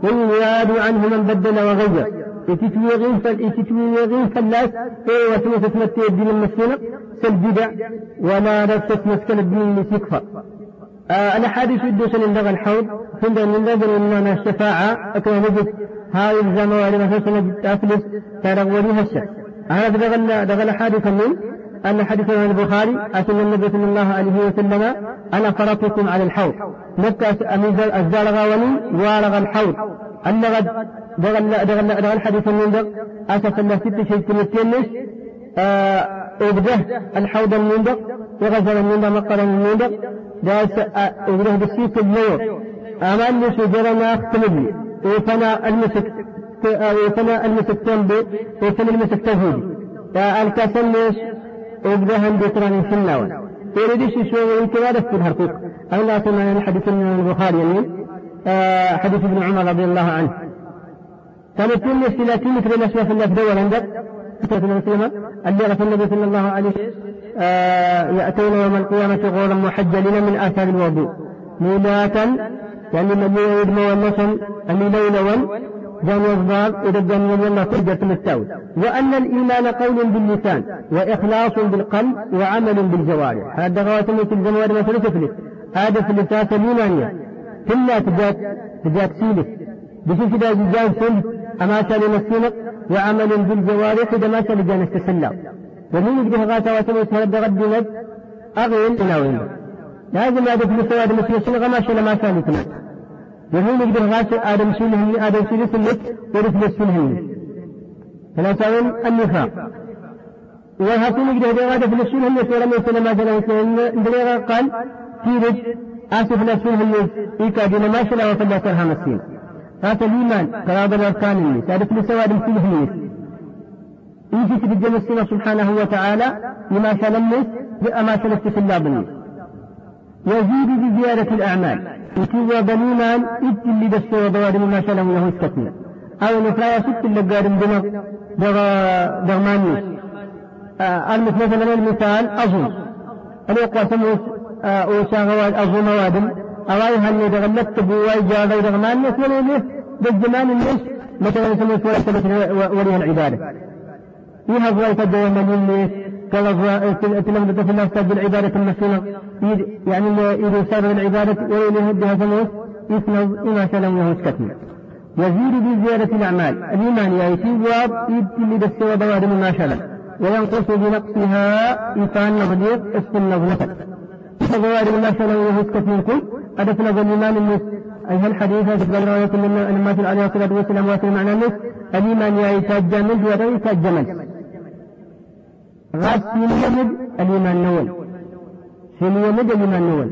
ويراد عنه من بدل وغير. يتتويغين فال فالناس إيه وسنة تمتي الدين المسكينة سالبدع ولا رفت مسكن الدين اللي الأحاديث يدوس لندغ الحوض. فند من نظر أن الشفاعة أكما نجد هاي الزمن وعلى ما سنة أفلس ترغولي هسه هذا دغل دغل حادثا من أن حديث البخاري أتم النبي صلى الله عليه وسلم أنا فرطكم على الحوض. متى الزالغ ولي والغ الحوض. اللغد دغل دغل دغل حديث من دغ أسف الله ست شيء كمتينش أبده الحوض المندق وغزل المندق مقر المندق داس أبده بسيط الليل أمان جرنا اختلبني وفنا المسك وفنا المسك تنبي وفنا المسك تهودي. الكاسلش وبدهم بيتران في النوى يريدش شو؟ انتظار في الحقوق أتمنى الحديث من البخاري يمين آه حديث ابن عمر رضي الله عنه. كانت كل الثلاثين مثل الأشياء في الله دول عندك اللي غفل النبي صلى الله عليه وسلم آه يأتون يوم القيامة غورا محجلين من آثار الوضوء. مولاة يعني من يريد مونسا اللي لولوا جان يصدار إذا جان الله ترجع التاوي وأن الإيمان قول باللسان وإخلاص بالقلب وعمل بالجوارح. هذا غواتم في الجوارح ما تفلت. هذا في الأساس الإيمانية. كلها تجات تجات سيلك بشوف إذا جان سلك أما كان مسينك وعمل بالجوارح إذا ما كان جان استسلام ومن يقدر غاتا وتموت هذا غد أغين تناوين لازم هذا في السواد المسيح ما شاء ما كان يتناوين وهم يقدر غاش آدم سنه آدم سنه سنة ورث فلا تقول النفاق. وهاتون يقدر غادة في السنة اللي سورة من سنة ما جنا إن قال تيرج آسف السنة اللي إيكا دينا ما شلا وفلا ترها مسين هذا الإيمان قراب الأركان اللي تعرف لسواد سنه في الجنة سبحانه وتعالى لما شاء الناس بأما شاء الاستفلاب يزيد بزيادة الأعمال. يتوى بنيمان إت اللي دستو دوار ما الله له استثنى أو نفرايا ست اللي قارن دغا دغماني. آه المثل المثال أظن. أنا قاسم وشاغواد أظن وادم. أواي هل دغلت بواي جاغي دغمان ناس ولا ليه بالزمان الناس. مثلا يسمى فولا ولي العبادة. تدوى مليون ناس كما تلمذة في الناس بالعبادة المسنة يعني إذا سابق العبادة وإليه يهدها فموت يسند إما سلم له سكتنا يزيد بزيادة الأعمال الإيمان يأتي واب يبتلي بالسوى بوادم ما شلل وينقص بنقصها إفان نغديق اسم نغلقة فبوادم ما شلل له سكتنا كل أدفنا بالإيمان النس أيها الحديث في رواية من الماثل عليه الصلاة والسلام معنى النس الإيمان يأتي الجمل ويأتي الجمل غاد سين الإيمان نول سين يمد الإيمان نول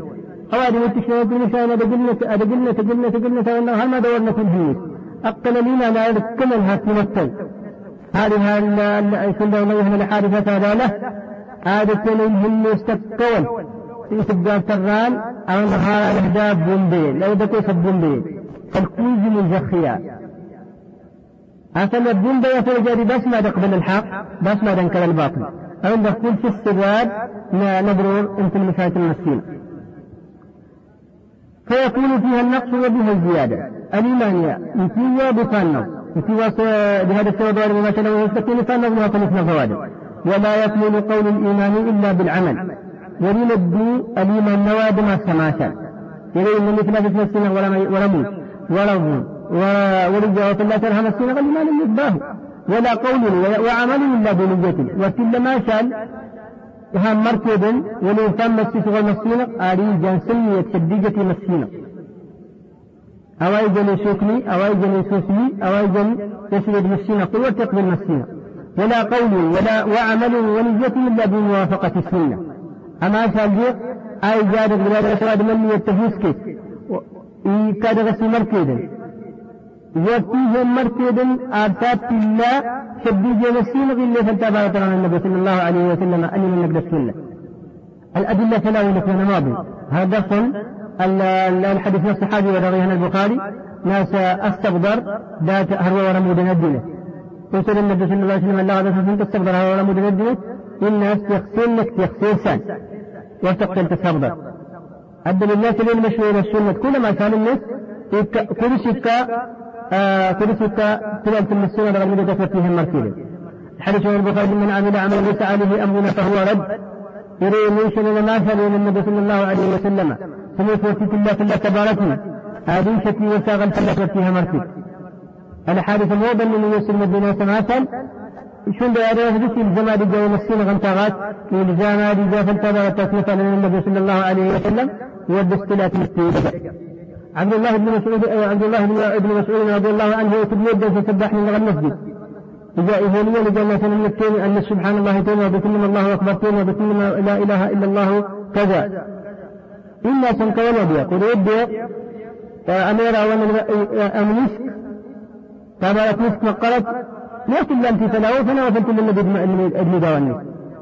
أوادي متشنا كل شيء أنا دقلنا أدقلنا تقلنا تقلنا تقلنا هل ما دورنا في الهيس أقل لنا لا كل الهات تمثل هذه يوم يهمل الحادثة هذا هذا هم يستقون سبقان تران أو نهار الأهداب بومبين لو دكوا سبومبين الكويز من زخيا أصلا البومبين يفرج بس ما تقبل الحق بس ما تنكر الباطل. عند كل في السواد نبرور انت المساجد المسكينة فيكون فيها النقص وبها الزيادة. الإيمانية يتيوى بفان يتيوى بهذا السواد وعلى ما شاء الله يستقيم فان وها ثلاث فوائد ولا يكمل قول الإيمان إلا بالعمل. ولنبدو الإيمان نواد ما سماشا يقول إن مثل في السنة ولا موت ولا ظلم. ورجع في الله ترهم السنة قال ما لم يتباه ولا قول وعمل إلا بنية وكل ما شال هم مركب ولو تم السيسغ المسينة آري جنسية تشديجة مسينة أواي جن سوكني أواي جن سوسني أواي جن يسجد مسينة قل وتقبل مسينة ولا قول ولا وعمل ونية إلا بموافقة السنة. أما شال أي جاد بلاد أسراد من يتفوسك كاد غسي مركبا وفيهم مركبا آرسات الله شديد يمسين غير فانتبه عن النبي صلى الله عليه وسلم أن من نقد السنة الأدلة ثلاثة لك ماضي هذا صن الحديث الصحابي ورغيها البخاري ناس استقدر ذات هروا ورمود ندنه وصل النبي صلى الله عليه وسلم الله عليه وسلم تستقدر هروا ورمود ندنه الناس يغسل لك يغسل سان وتقتل تستقدر عبد الناس اللي المشهور السنة كل ما كان الناس كل شكا شكا تلال المسنة رغم مدة فيها مركبة الحديث عن البخاري من عمل عمل ليس عليه أمرنا فهو رد. يريد شنو ما من النبي صلى الله عليه وسلم. سمعت وفيت الله الله تباركني هذه شكلي وساغل فلت فيها مركب الحادث موضا من يسر مدينة سماسل شون ده هذا؟ يحدث الزمان دي جو مسين غنتاغات الزمان دي جو فلتبا وتسمية على النبي صلى الله عليه وسلم. والدستلات مستيدة عبد الله بن مسعود عبد الله بن مسعود رضي الله عنه يكتب يده فسبح من المسجد. إذا إهولية لقال مثلا من التين أن سبحان الله تين وبكل الله أكبر تين وبكل لا إله إلا الله كذا. إلا سنك ولدي قد ودي. أميرا وأمنسك تابعت مسك. مقرت لكن لم فلا وفلت للنبي ابن دواني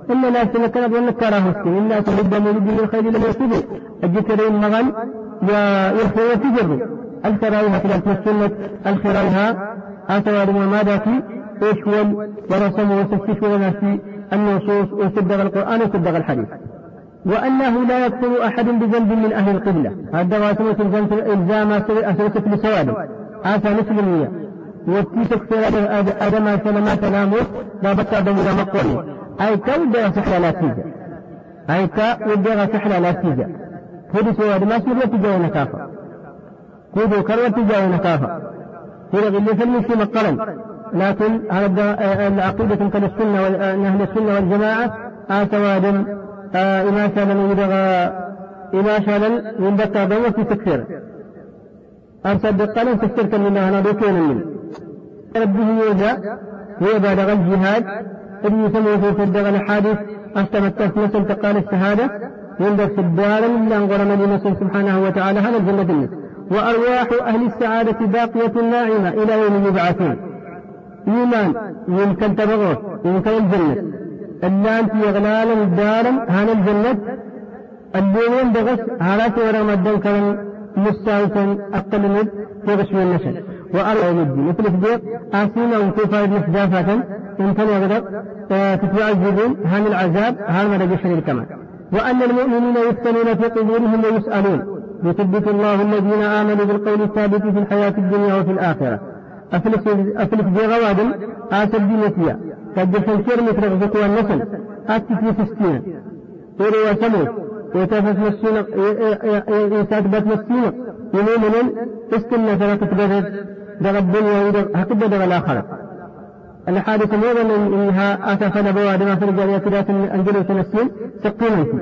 إلا لا سنكنا بأن كراه مسكين. إلا سنبدا مولد من الخير لم يكتبه الجكرين مغل. وتجر الكراهة في السنة الخرايها آثار ماذا في يشول ورسم وستشول في النصوص وصدق القرآن وصدق الحديث. وأنه لا يكفر أحد بذنب من أهل القبلة. هذا واسمة إلزام أسرة لسواد آسى نسل المية وفي تكفر أدم سلمة كلامه لا بطع إلى مقوله أي كودة سحلة لا تيجا أي كودة سحلة لا تيجا كودة سواد ما سمر تجاه نكافة كودة كروة تجاه نكافة كودة اللي في المسلم مقرن لكن هذا العقيدة كان السنة أهل السنة والجماعة آسواد إما شلل يدغى إما شلل ينبكى بما في تكفير. أرسل بالقلم تكفير لله أنا دوكين من ربه يوجا هو بالغ الجهاد ابن يسمى في صدق الحادث أحتمت مثل تقال الشهادة. يندك الدار إلا أنظر مدينة سبحانه وتعالى هذا الجنة الناس وأرواح أهل السعادة باقية ناعمة إلى يوم يبعثون. إيمان يمكن تبغوت يمكن الجنة. اللانت يغلالا دارا هانا الجنة. الدنيا بغس على سورة مدن كان مستعيسا أقل مد في غشم النشر وأرى الدين مثل الدير آسينا نحجافة إن كان. يغلق تتبع الجبين هان العذاب هان ما رجح كمان وأن المؤمنين يفتنون في قبورهم ويسألون. يثبت الله الذين آمنوا بالقول الثابت في الحياة الدنيا وفي الآخرة. أفلس دي غوادم آسد دي نتيا قد فنكر مثل غزة والنسل. أتي في سستين إيرو وسمو. يتفس مسينة يتثبت مسينة يمومن استنى فلا تتبرد دغ الدنيا ودغ هكذا دغ الآخرة. الحادثة أيضا إنها أتى فنبوا ما في الرجال يتدات أنجلوا سنسين سقيمنتي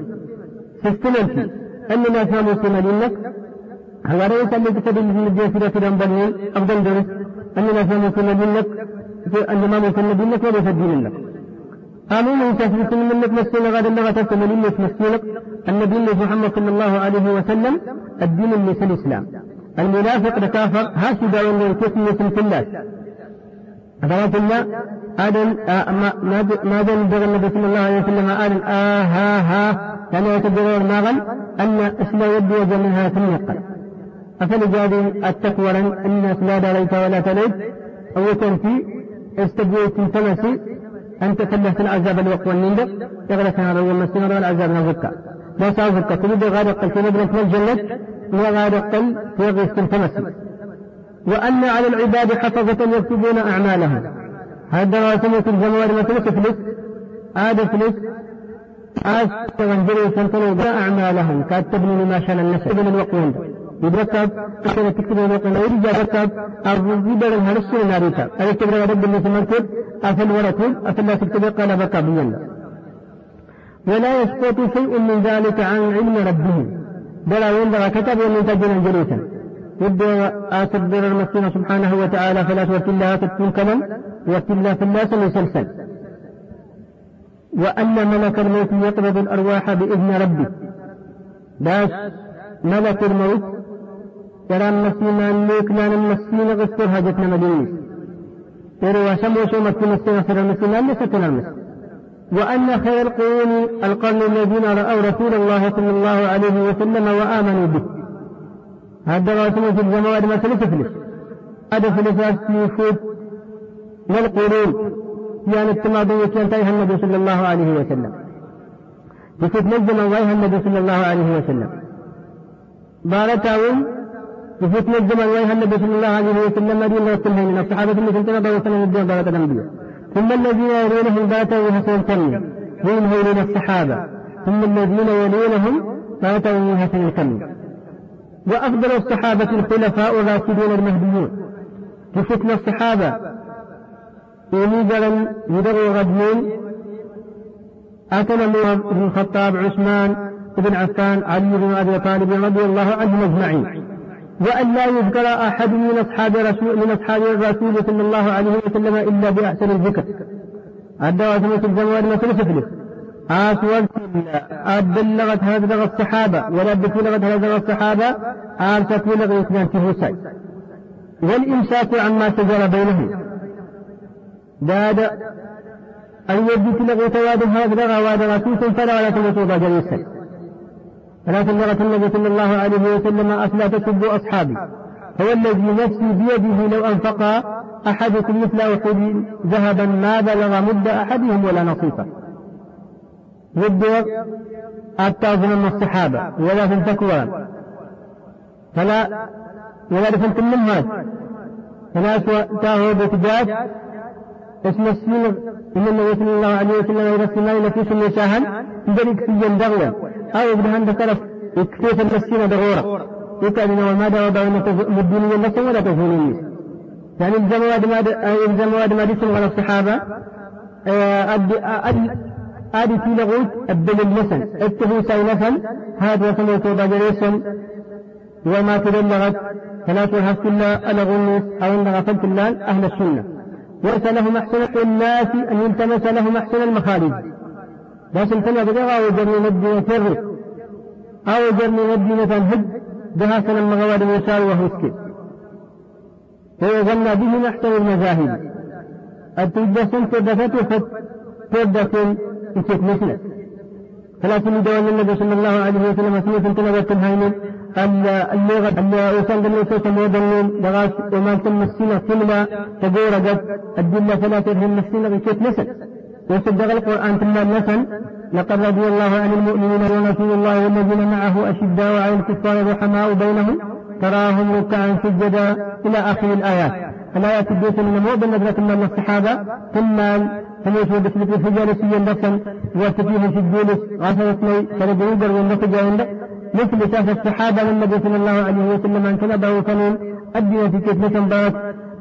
سستمنتي أننا كانوا سنة هذا ليس الذي تدل من الجيش في بنين أفضل درس أننا سنكون منك أنما ممكن منك وليس الدين لك آمين إن تثبت من لك مسينا غدا لغة تكمل لك مسينك النبي محمد صلى الله عليه وسلم الدين ليس الإسلام. المنافق لكافر هكذا ولا يكفي في الله أفراد الله هذا ما دام بغى النبي صلى الله عليه وسلم قال آه ها ها يتبرر ما غل أن يبدو وجه منها ثم يقل أفلجاد التقوى الناس لا داريت ولا تليت. أو تنفي استبويت تمسي أن تكلفت العذاب الوقت والنندق يغلق هذا هو المسير والعذاب نظكا لا سأزكى. تريد غادة قل في نبرة الجنة وغادة قل في غيث تمسي وأن على العباد حفظة يكتبون أعمالهم. هذا رسمة الجموار ما تفلس عاد فلس. عاد تغنجروا سنتنوا أعمالهم. كاتبني ما شان النسب من الوقت يتركب عشان تكتب الوقت لا يرجع يركب أو يدر الهرس ناريتا أي كبر رب اللي تمركب أفل وركب أفل لا تكتب. قال بكى بينا. ولا يسقط شيء من ذلك عن علم ربه. بلا ينبغى كتب ومن تجنا جلوسا. يبدو أصدر المسلم سبحانه وتعالى فلا توكل الله تكون كلام وكل الله في الناس مسلسل وأن ملك الموت يقبض الأرواح بإذن ربه. باش ملك الموت ترى المسلم الليك لأن المسلم غسر هجتنا ترى وسمو شو مسلم السنة سر المسلم اللي ستنا المسلم وأن خير القرون القرن الذين رأوا رسول الله صلى الله عليه وسلم وآمنوا به. هذا رسول في الزمان ما سلسفلس هذا فلساس يفوت ما القرون يعني التماضي كان تايها النبي صلى الله عليه وسلم. يفوت نجم الله النبي صلى الله عليه وسلم؟ بارتاون يفوت نجم الله النبي صلى الله عليه وسلم؟ مدين رسول من الصحابة اللي كنت نبغى وسلم الدين بارة الأنبياء ثم الذين يلونهم باتوا وحسن الكم هم هؤلاء الصحابة. ثم الذين يلونهم باتوا وحسن الكم وأفضل الصحابة الخلفاء الراشدون المهديون. كفتنا الصحابة. يميزرا يدروا غدمين أتنا بن الخطاب عثمان بن عفان علي بن أبي طالب رضي الله عنهم أجمعين. وأن لا يذكر أحد من أصحاب رسول من أصحاب الرسول صلى الله عليه وسلم إلا بأحسن الذكر. الدواء سمة الزمان ما سلسفله آسوال أبلغت هذا الصحابة ولا بلغت هذا الصحابة آرست لغة اثنان تهوسي والإمساك عما شجر بينهم. داد أن يجد لغة تواد هذا غواد رسول فلا ولا تموتوا جليسا ثلاث مرة النبي صلى الله عليه وسلم أفلا تسبوا أصحابي. هو الذي نفسي بيده لو أنفق أحدكم مثل أحد ذهبا ما بلغ مد أحدهم ولا نصيفه. يبدو أتى من الصحابة ولا في التكوان فلا ولا في من هذا فناس تاهو بتجاج اسم السين إن النبي صلى الله عليه وسلم يرسل الله في سن يشاهن ذلك في دغيا أو ابن هند طرف يكفيت المسكين دغورة؟ يكاد إنه ما دعوا بين مدينيا نفسه ولا تزوليني يعني الزمواد ما الزمواد ما دسم على الصحابة. أدي في لغوت أبدل المسن اتهو سينفا هذا وسمو توبا جريسا وما تبلغت ثلاثة هفت الله الغنوس أو إن غفلت الله أهل السنة. ليس لهم أحسن الناس أن يلتمس لهم أحسن المخارج. التنا بدغا أو جرني مدينة فرق أو جرني مدينة هد بها سنة مغواد موسى وهسكي ويظن بهم أحسن المذاهب. التجسن تدفت فردة إسيت مثله ثلاثين دوام النبي صلى الله عليه وسلم سنة تنبت الهيمن. اللغة الوسان دل وسوس مودنين دغاس وما تم السنة سنة تقول قد الدلة فلا ترهم السنة بكيت نسل. وصدق القرآن ثم النسل لقد رضي الله عن المؤمنين ورسول الله والذين معه أشداء وعلى الكفار رحماء بينهم. تراهم ركعا سجدا إلى آخر الآيات. الآيات الدوسة من مو بالنظرة من الصحابة. ثم فليس بسلك الرجال سيا بسا وتفيه في الجلوس غفرتني فلدريدر والنتج عندك مثل شاف الصحابة للنبي صلى الله عليه وسلم أن تنبه فنون أدي في كتلة بارت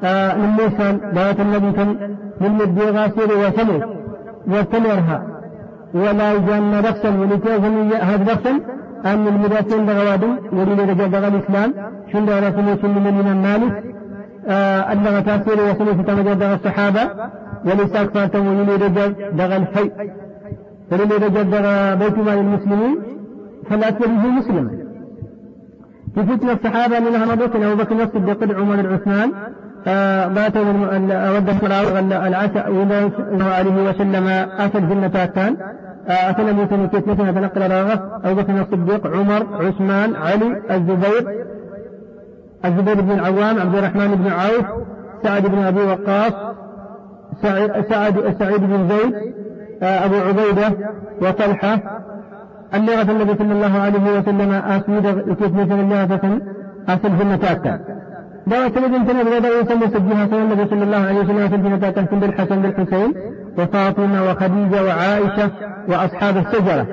آه من موسى بارت النبي كان من مدي غاسر وثمر وثمرها ولا يجان نفسا ولتوزن هذا نفسا أن المدافعين بغوادم ولي رجال بغى الإسلام شند رسول سن من المالك أن تمجد الصحابة ولساك فاتم ولي رجال بغى الحي. ولي رجال بغى بيت مال المسلمين فلا تجده مسلما. في فتنة الصحابة منها مضوكنا أبو بكر الصديق عمر العثمان باتوا ود العشاء الله عليه وسلم أتى الجنة كان الله عليه وسلم تنقل راغب أبو بكر الصديق عمر عثمان علي الزبير الزبير بن العوام عبد الرحمن بن عوف سعد بن أبي وقاص سعد سعيد بن زيد أبو عبيدة وطلحة. اللغة النبي صلى الله عليه وسلم أسود كيف مثل اللغة أصل في النتاكة دعوة الذين تنبغي دعوة يسمى سجيها صلى النبي صلى الله عليه وسلم في النتاكة بالحسن بالحسين وفاطمة وخديجة وعائشة وأصحاب الشجرة.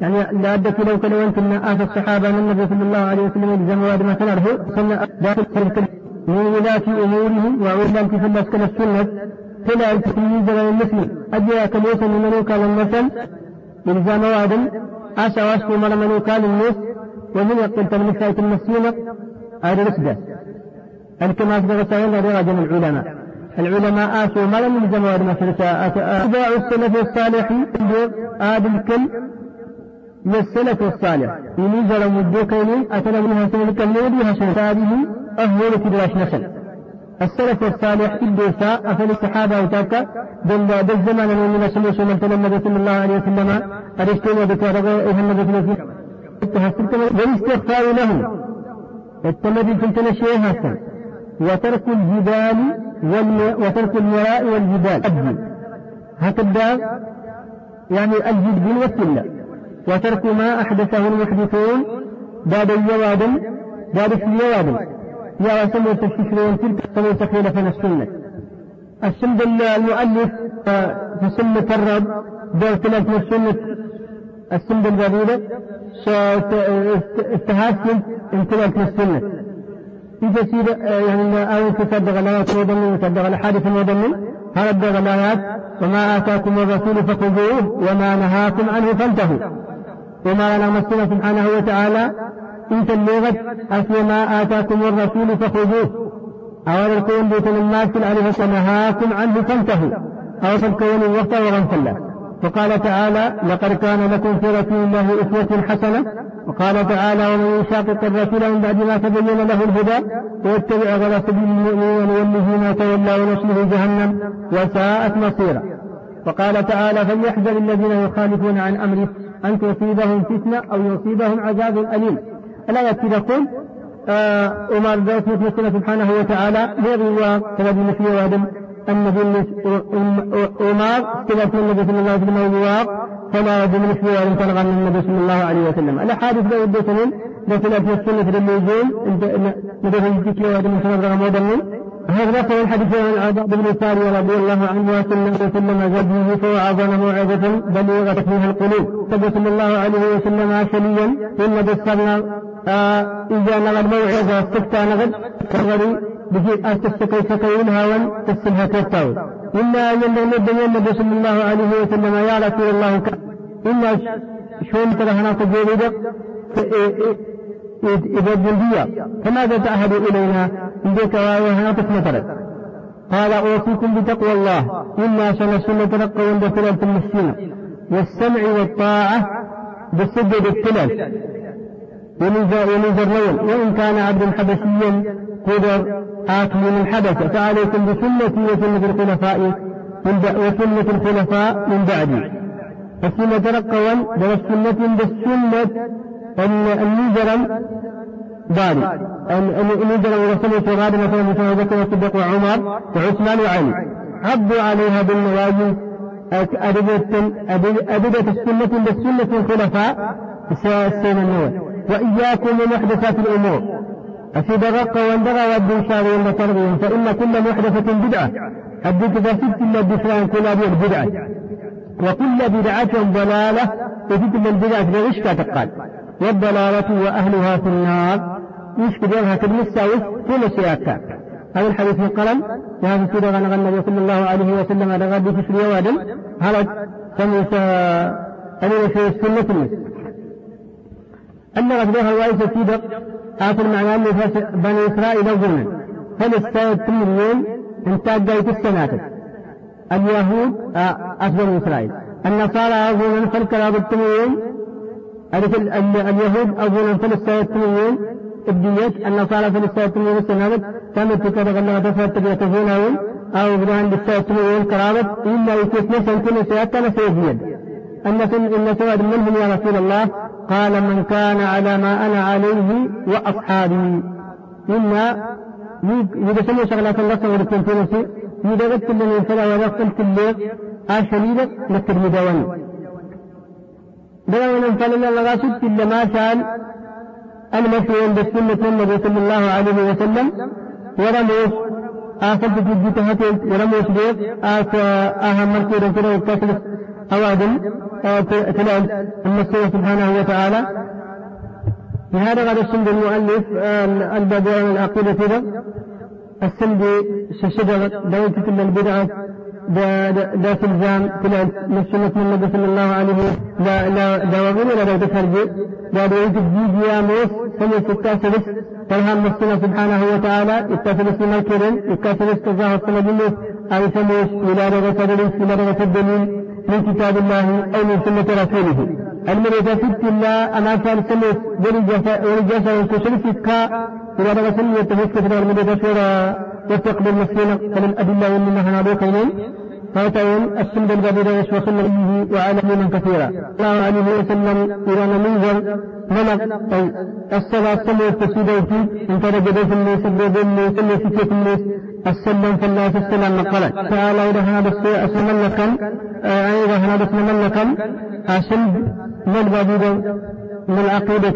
يعني لا أدت لو كان أنتم آت الصحابة أن النبي صلى الله عليه وسلم واد ما سنره سنة داخل من ولاة أمورهم وعلم في فلس كان السنة. فلا التمييز بين المسلم. أجي كليسا من كان المثل إلزام واد أسى واسكو مر من كان الناس ومن يقتل تملك خاية المسينة هذا رسدة الكما أصدق سائل رجل العلماء. العلماء آسوا ما لم يلزم واد ما أتباع السلف الصالح آد الكل من السلف الصالح. ينزل مدوكين أتنا منها سنة هشام هذه أهل تدراش نسل السلف الصالح الدوساء أفل الصحابة وتاكا دل دل زمان من سلوس من النبي صلى الله عليه وسلم وذكر إيه النبي صلى الله عليه وسلم. والاستغفار لهم. التمدي في التنشيه هسن وترك الجبال وترك المراء والجبال. أبدي هكذا يعني الجد والسلة وترك ما أحدثه المحدثون بعد الجواد بعد اليواد يا سمو تشكرون تلك سمو خلافا السنة. السنة المؤلف آه، في سنة الرب دور ثلاث السنة السنة الجديدة استهاجت امتلاك السنة إذا سيد آه، يعني أو تصدق الآيات المدمن تصدق الأحاديث المدمن هرد الآيات؟ وما آتاكم الرسول فخذوه وما نهاكم عنه فانتهوا. وما لنا مسنا سبحانه وتعالى إن تلغت أصل ما آتاكم الرسول فخذوه. أو الكون بيت الناس عليه نهاكم عنه فانتهوا. أو تلكون الوقت وغنف الله وقال تعالى لقد كان لكم في رسول الله أسوة حسنة. وقال تعالى ومن يشاقق الرسول من بعد ما تبين له الهدى ويتبع غير سبيل المؤمنين نوله ما تولى ونصله جهنم وساءت مصيرا. وقال تعالى فليحذر الذين يخالفون عن أمره أن تصيبهم فتنة أو يصيبهم عذاب أليم. الآية تقول آه وما ذلك مثل سبحانه وتعالى يروى سبب مثل وآدم النبي وما كذا النبي صلى الله عليه وسلم وجواب فلا يجب مثل وادم تلغى النبي صلى الله عليه وسلم الأحاديث لا يبدو سنين لكن في السنة للنزول نبي في وادم من سنة من هذا في الحديث عن عبد بن ساري رضي الله عنه وسلم وسلم زبيه فوعظنا موعظة بليغة فيها القلوب صلى الله عليه وسلم عشليا إن بصرنا آه إذا نغى الموعظة استفتى نغد كغري بجي أستسقي سقي هاون تسلها تستاوي إلا أن ينبغي النبي صلى الله عليه وسلم يا رسول الله إن شون ترى هنا تجيب إذا الجلدية. فماذا تعهد إلينا؟ إذا وهنا مثلا قال أوصيكم بتقوى الله. إنا سنسل نتلقى عند ثلاث المسكين والسمع والطاعة بالسجد التلال. ونزر لون وإن كان عبد حبشيا قدر آكل من حدث فعليكم بسنتي وسنة الخلفاء من وسنة الخلفاء من بعدي. فسنة تلقوا بالسنة بالسنة النجرم داري النجرم ورسوله غادر مثلا مثل بكر والصديق وعمر وعثمان وعلي. عضوا عليها بالنواجذ. أدلة السنة بالسنة الخلفاء. سين النوى وإياكم ومحدثات الأمور. الرق واندغى والدين شاري وتربيهم فإن كل محدثة بدعة. الدين تفاسد إلا الدفران كل أبي بدعة. وكل بدعة ضلالة وتلك البدعة بغش تقال. والضلالة وأهلها في النار. كده تبني وش كل سياكا هذا الحديث من قلم. وهذا السورة غنى النبي صلى الله عليه وسلم على غد في وادم. هرج سميت أمير في السنة. أن غدوها الوائس في آخر معنى أن بني إسرائيل أظن فلسطين انتاج جاية السنة؟ اليهود آه، أفضل إسرائيل. النصارى أظن فالكلاب التمرين اليهود أظن فلسطين التمرين الدية النصارى فلسطين السنة كانت تكره أنها تفعل تبيتهونهم أو بدهن بالسائل كرامة. إلا يكيس نسا كل سيادة نسيجيا أن إن سواد منهم يا رسول الله؟ قال من كان على ما أنا عليه وأصحابي. إنا إذا سمع شغلات الله سوى نفسي إذا قلت لي فلا ورقلت اللي آشليلك نكر مدواني بلا من فلنا لغاسد إلا ما شان المشي عند السنة النبي صلى الله عليه وسلم. ورموس آخر في جيتهاتين ورموس بيت أهم مركي رجل وكسر أوادم تلال. المسيح سبحانه وتعالى. لهذا قد السند المؤلف الباب عن العقيدة كذا. السند شجرة دوت كل البدعة دا تلزام تلال. نفس النبي صلى الله عليه لا لا دواغين ولا دا تخرج دا دا يجب يا موس سنة التاسلس تلهم نفسنا سبحانه وتعالى. التاسلس من الكرم التاسلس تزاه الصلاة أي سموس ولادة رسول ولادة الدليل من كتاب الله أو من سنة رسوله. المريضة ست الله أنا كان سموس ورجاسة وكسلسك كا ولادة رسول يتفكر كتاب المريضة وتقبل مسلمة فمن أدلة ومن نهنا فاتون السند به وعلى من كثيرا. الله عليه وسلم إلى منزل ملك. الصلاة صلى التسيدوتي إن كان جدوف الناس الدين سنة ستة الناس. السلم فالله السلام نقلا تعالى إلى هذا السوء أسملكا أيضا هذا اسملكا أسلب من بابي من العقيدة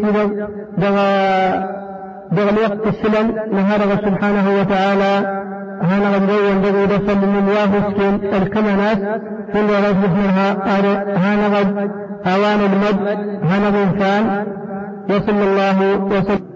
دغا دغا الوقت السلم نهار سبحانه وتعالى. هنا غندي ينبغي دفن من ياهسكين الكمنات كل غد منها هنا غد أوان المد؟ هنا غنفان وصلى الله وسلم